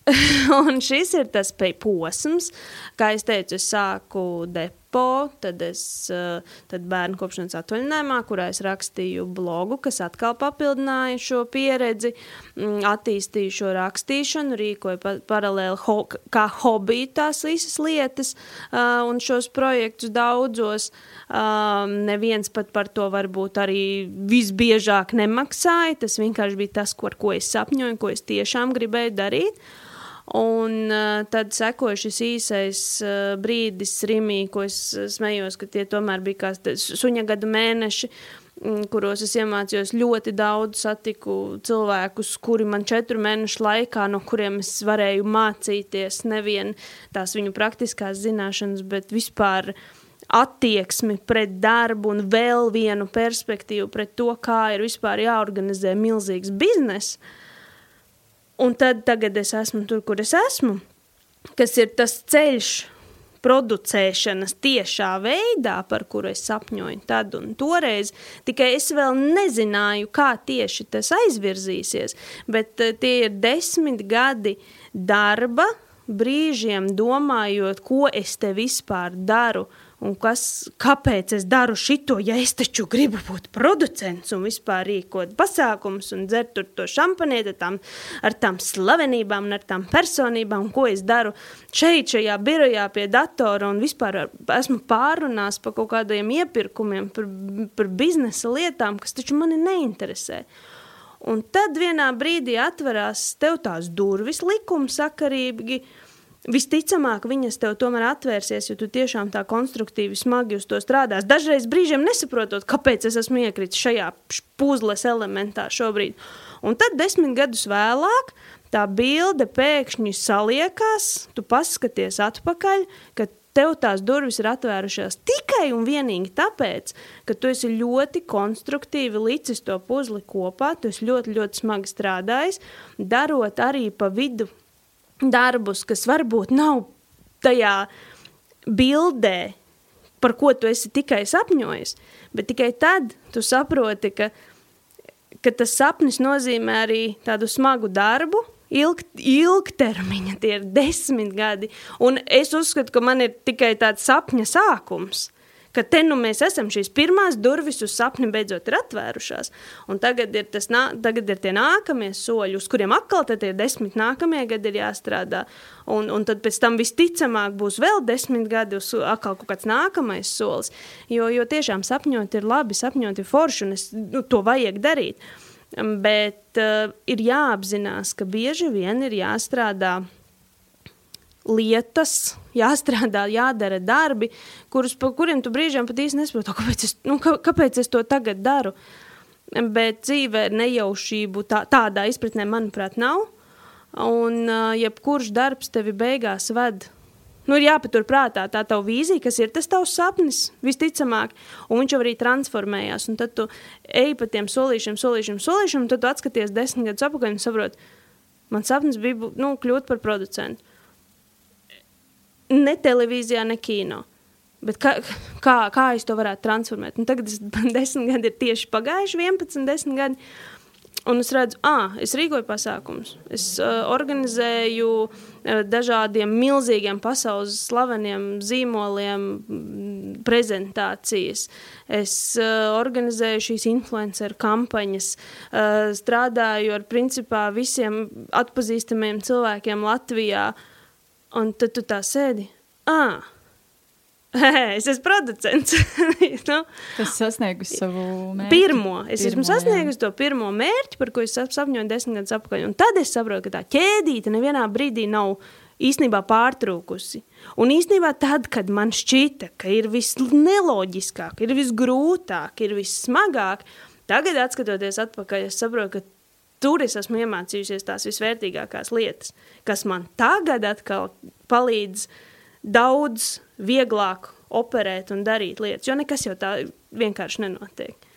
un šis ir tas posms, kā es teicu, es sāku depresiju Po, tad es eh, tad bērnu kopšanas atvaļinājumā, kurā es rakstīju blogu, kas atkal papildināja šo pieredzi, mm, attīstīju šo rakstīšanu, rīkoju pa, paralēli ho, kā hobiju tās visas lietas uh, un šos projektus daudzos. Um, neviens pat par to varbūt arī visbiežāk nemaksāja. Tas vienkārši bija tas, ko, ko es sapņoju, ko es tiešām gribēju darīt. Un uh, tad sekoja šis īsais uh, brīdis, Rimī, ko es smējos, ka tie tomēr bija kā suņa gada mēneši, um, kuros es iemācījos ļoti daudz, satiku cilvēkus, kuri man četru mēnešu laikā, no kuriem es varēju mācīties nevien tās viņu praktiskās zināšanas, bet vispār attieksmi pret darbu un vēl vienu perspektīvu pret to, kā ir vispār jāorganizē milzīgs bizness. Un tad tagad es esmu tur, kur es esmu, kas ir tas ceļš producēšanas tiešā veidā, par kuru es sapņoju tad un toreiz. Tikai es vēl nezināju, kā tieši tas aizvirzīsies, bet uh, tie ir desmit gadi darba, brīžiem domājot, ko es te vispār daru, un kas, kāpēc es daru šito, ja es taču gribu būt producents un vispār rīkot pasākumus un dzert tur to šampanieti tam, ar tām slavenībām un ar tām personībām, ko es daru šeit, šajā birojā pie datora un vispār esmu pārunās par kaut kādiem iepirkumiem, par, par biznesa lietām, kas taču mani neinteresē. Un tad vienā brīdī atverās tev tās durvis likumsakarīgi, uh, Visticamāk, viņas tev tomēr atvērsies, jo tu tiešām tā konstruktīvi, smagi uz to strādās. Dažreiz brīžiem nesaprotot, kāpēc es esmu iekritis šajā puzles elementā šobrīd. Un tad desmit gadus vēlāk tā bilde pēkšņi saliekās, tu paskaties atpakaļ, ka tev tās durvis ir atvērušās tikai un vienīgi tāpēc, ka tu esi ļoti konstruktīvi licis to puzli kopā, tu esi ļoti, ļoti smagi strādājis, darot arī pa vidu darbus, kas varbūt nav tajā bildē, par ko tu esi tikai sapņojis, bet tikai tad tu saproti, ka, ka tas sapnis nozīmē arī tādu smagu darbu, ilg, ilgtermiņa, tie ir desmit gadi, un es uzskatu, ka man ir tikai tāds sapņa sākums – ka te nu mēs esam šīs pirmās durvis uz sapni beidzot ir atvērušās. Un tagad ir, tas, tagad ir tie nākamie soļi, uz kuriem atkal ir desmit nākamie gadi ir jāstrādā. Un, un tad pēc tam visticamāk būs vēl desmit gadi uz atkal kaut kāds nākamais solis. Jo, jo tiešām sapņot ir labi, sapņot ir forši un es, nu, to vajag darīt. Bet uh, ir jāapzinās, ka bieži vien ir jāstrādā lietas, jāstrādā, jādara darbi, kurus, pa kuriem tu brīžiem pat īsti nesaproti, kāpēc, es, nu, kā, kāpēc es to tagad daru. Bet dzīvē nejaušību tā, tādā izpratnē, manuprāt, nav. Un uh, jebkurš darbs tevi beigās ved. Nu, ir jāpatur prātā tā tā vīzija, kas ir tas tavs sapnis, visticamāk, un viņš jau arī transformējās. Un tad tu ej pa tiem solīšiem, solīšiem, solīšiem, un tad tu atskaties desmit gadus atpakaļ un saproti, man sapnis bija nu, kļūt par producentu. Ne televīzijā, ne kino. Bet kā, kā, kā es to varētu transformēt? Un tagad es, desmit gadi ir tieši pagājuši, 11, 10 gadi. Un es redzu, ah, es rīkoju pasākumus, es uh, organizēju uh, dažādiem milzīgiem pasaules slaveniem zīmoliem prezentācijas. Es uh, organizēju šīs influenceru kampaņas, uh, strādāju ar principā visiem atpazīstamiem cilvēkiem Latvijā. Un tad tu tā sēdi, ah, es esmu producents. nu, Tas sasniegus savu mērķi. Pirmo. Es pirmo, esmu sasniegus jā. to pirmo mērķi, par ko es sapņoju desmit gadus atpakaļ. Un tad es saprotu, ka tā ķēdīte nevienā brīdī nav īstenībā pārtrūkusi. Un īstenībā tad, kad man šķita, ka ir viss neloģiskāk, ir viss grūtāk, ir viss smagāk, tagad, skatoties atpakaļ, es saprotu, ka tur es esmu iemācījusies tās visvērtīgākās lietas, kas man tagad atkal palīdz daudz vieglāk operēt un darīt lietas, jo nekas jau tā vienkārši nenotiek.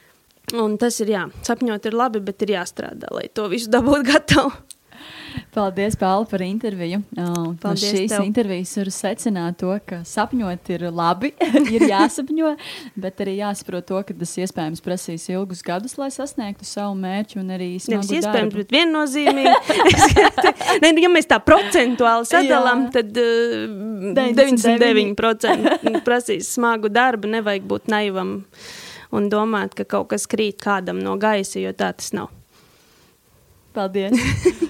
Un tas ir jā, sapņot ir labi, bet ir jāstrādā, lai to visu dabūtu gatavu. Paldies, Pāvils, par interviju. Uh, no šīs tev. intervijas var secināt to, ka sapņot ir labi, ir jāsapņo, bet arī jāsaprot to, ka tas iespējams prasīs ilgus gadus, lai sasniegtu savu mērķu un arī smagu Nevis iespējams, darbu. bet viennozīmīgi. ne, nu, ja mēs tā procentuāli sadalām, tad uh, 99% prasīs smagu darbu, nevajag būt naivam un domāt, ka kaut kas krīt kādam no gaisa, jo tā tas nav. Paldies!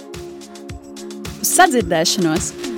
Sadzirdēšanos!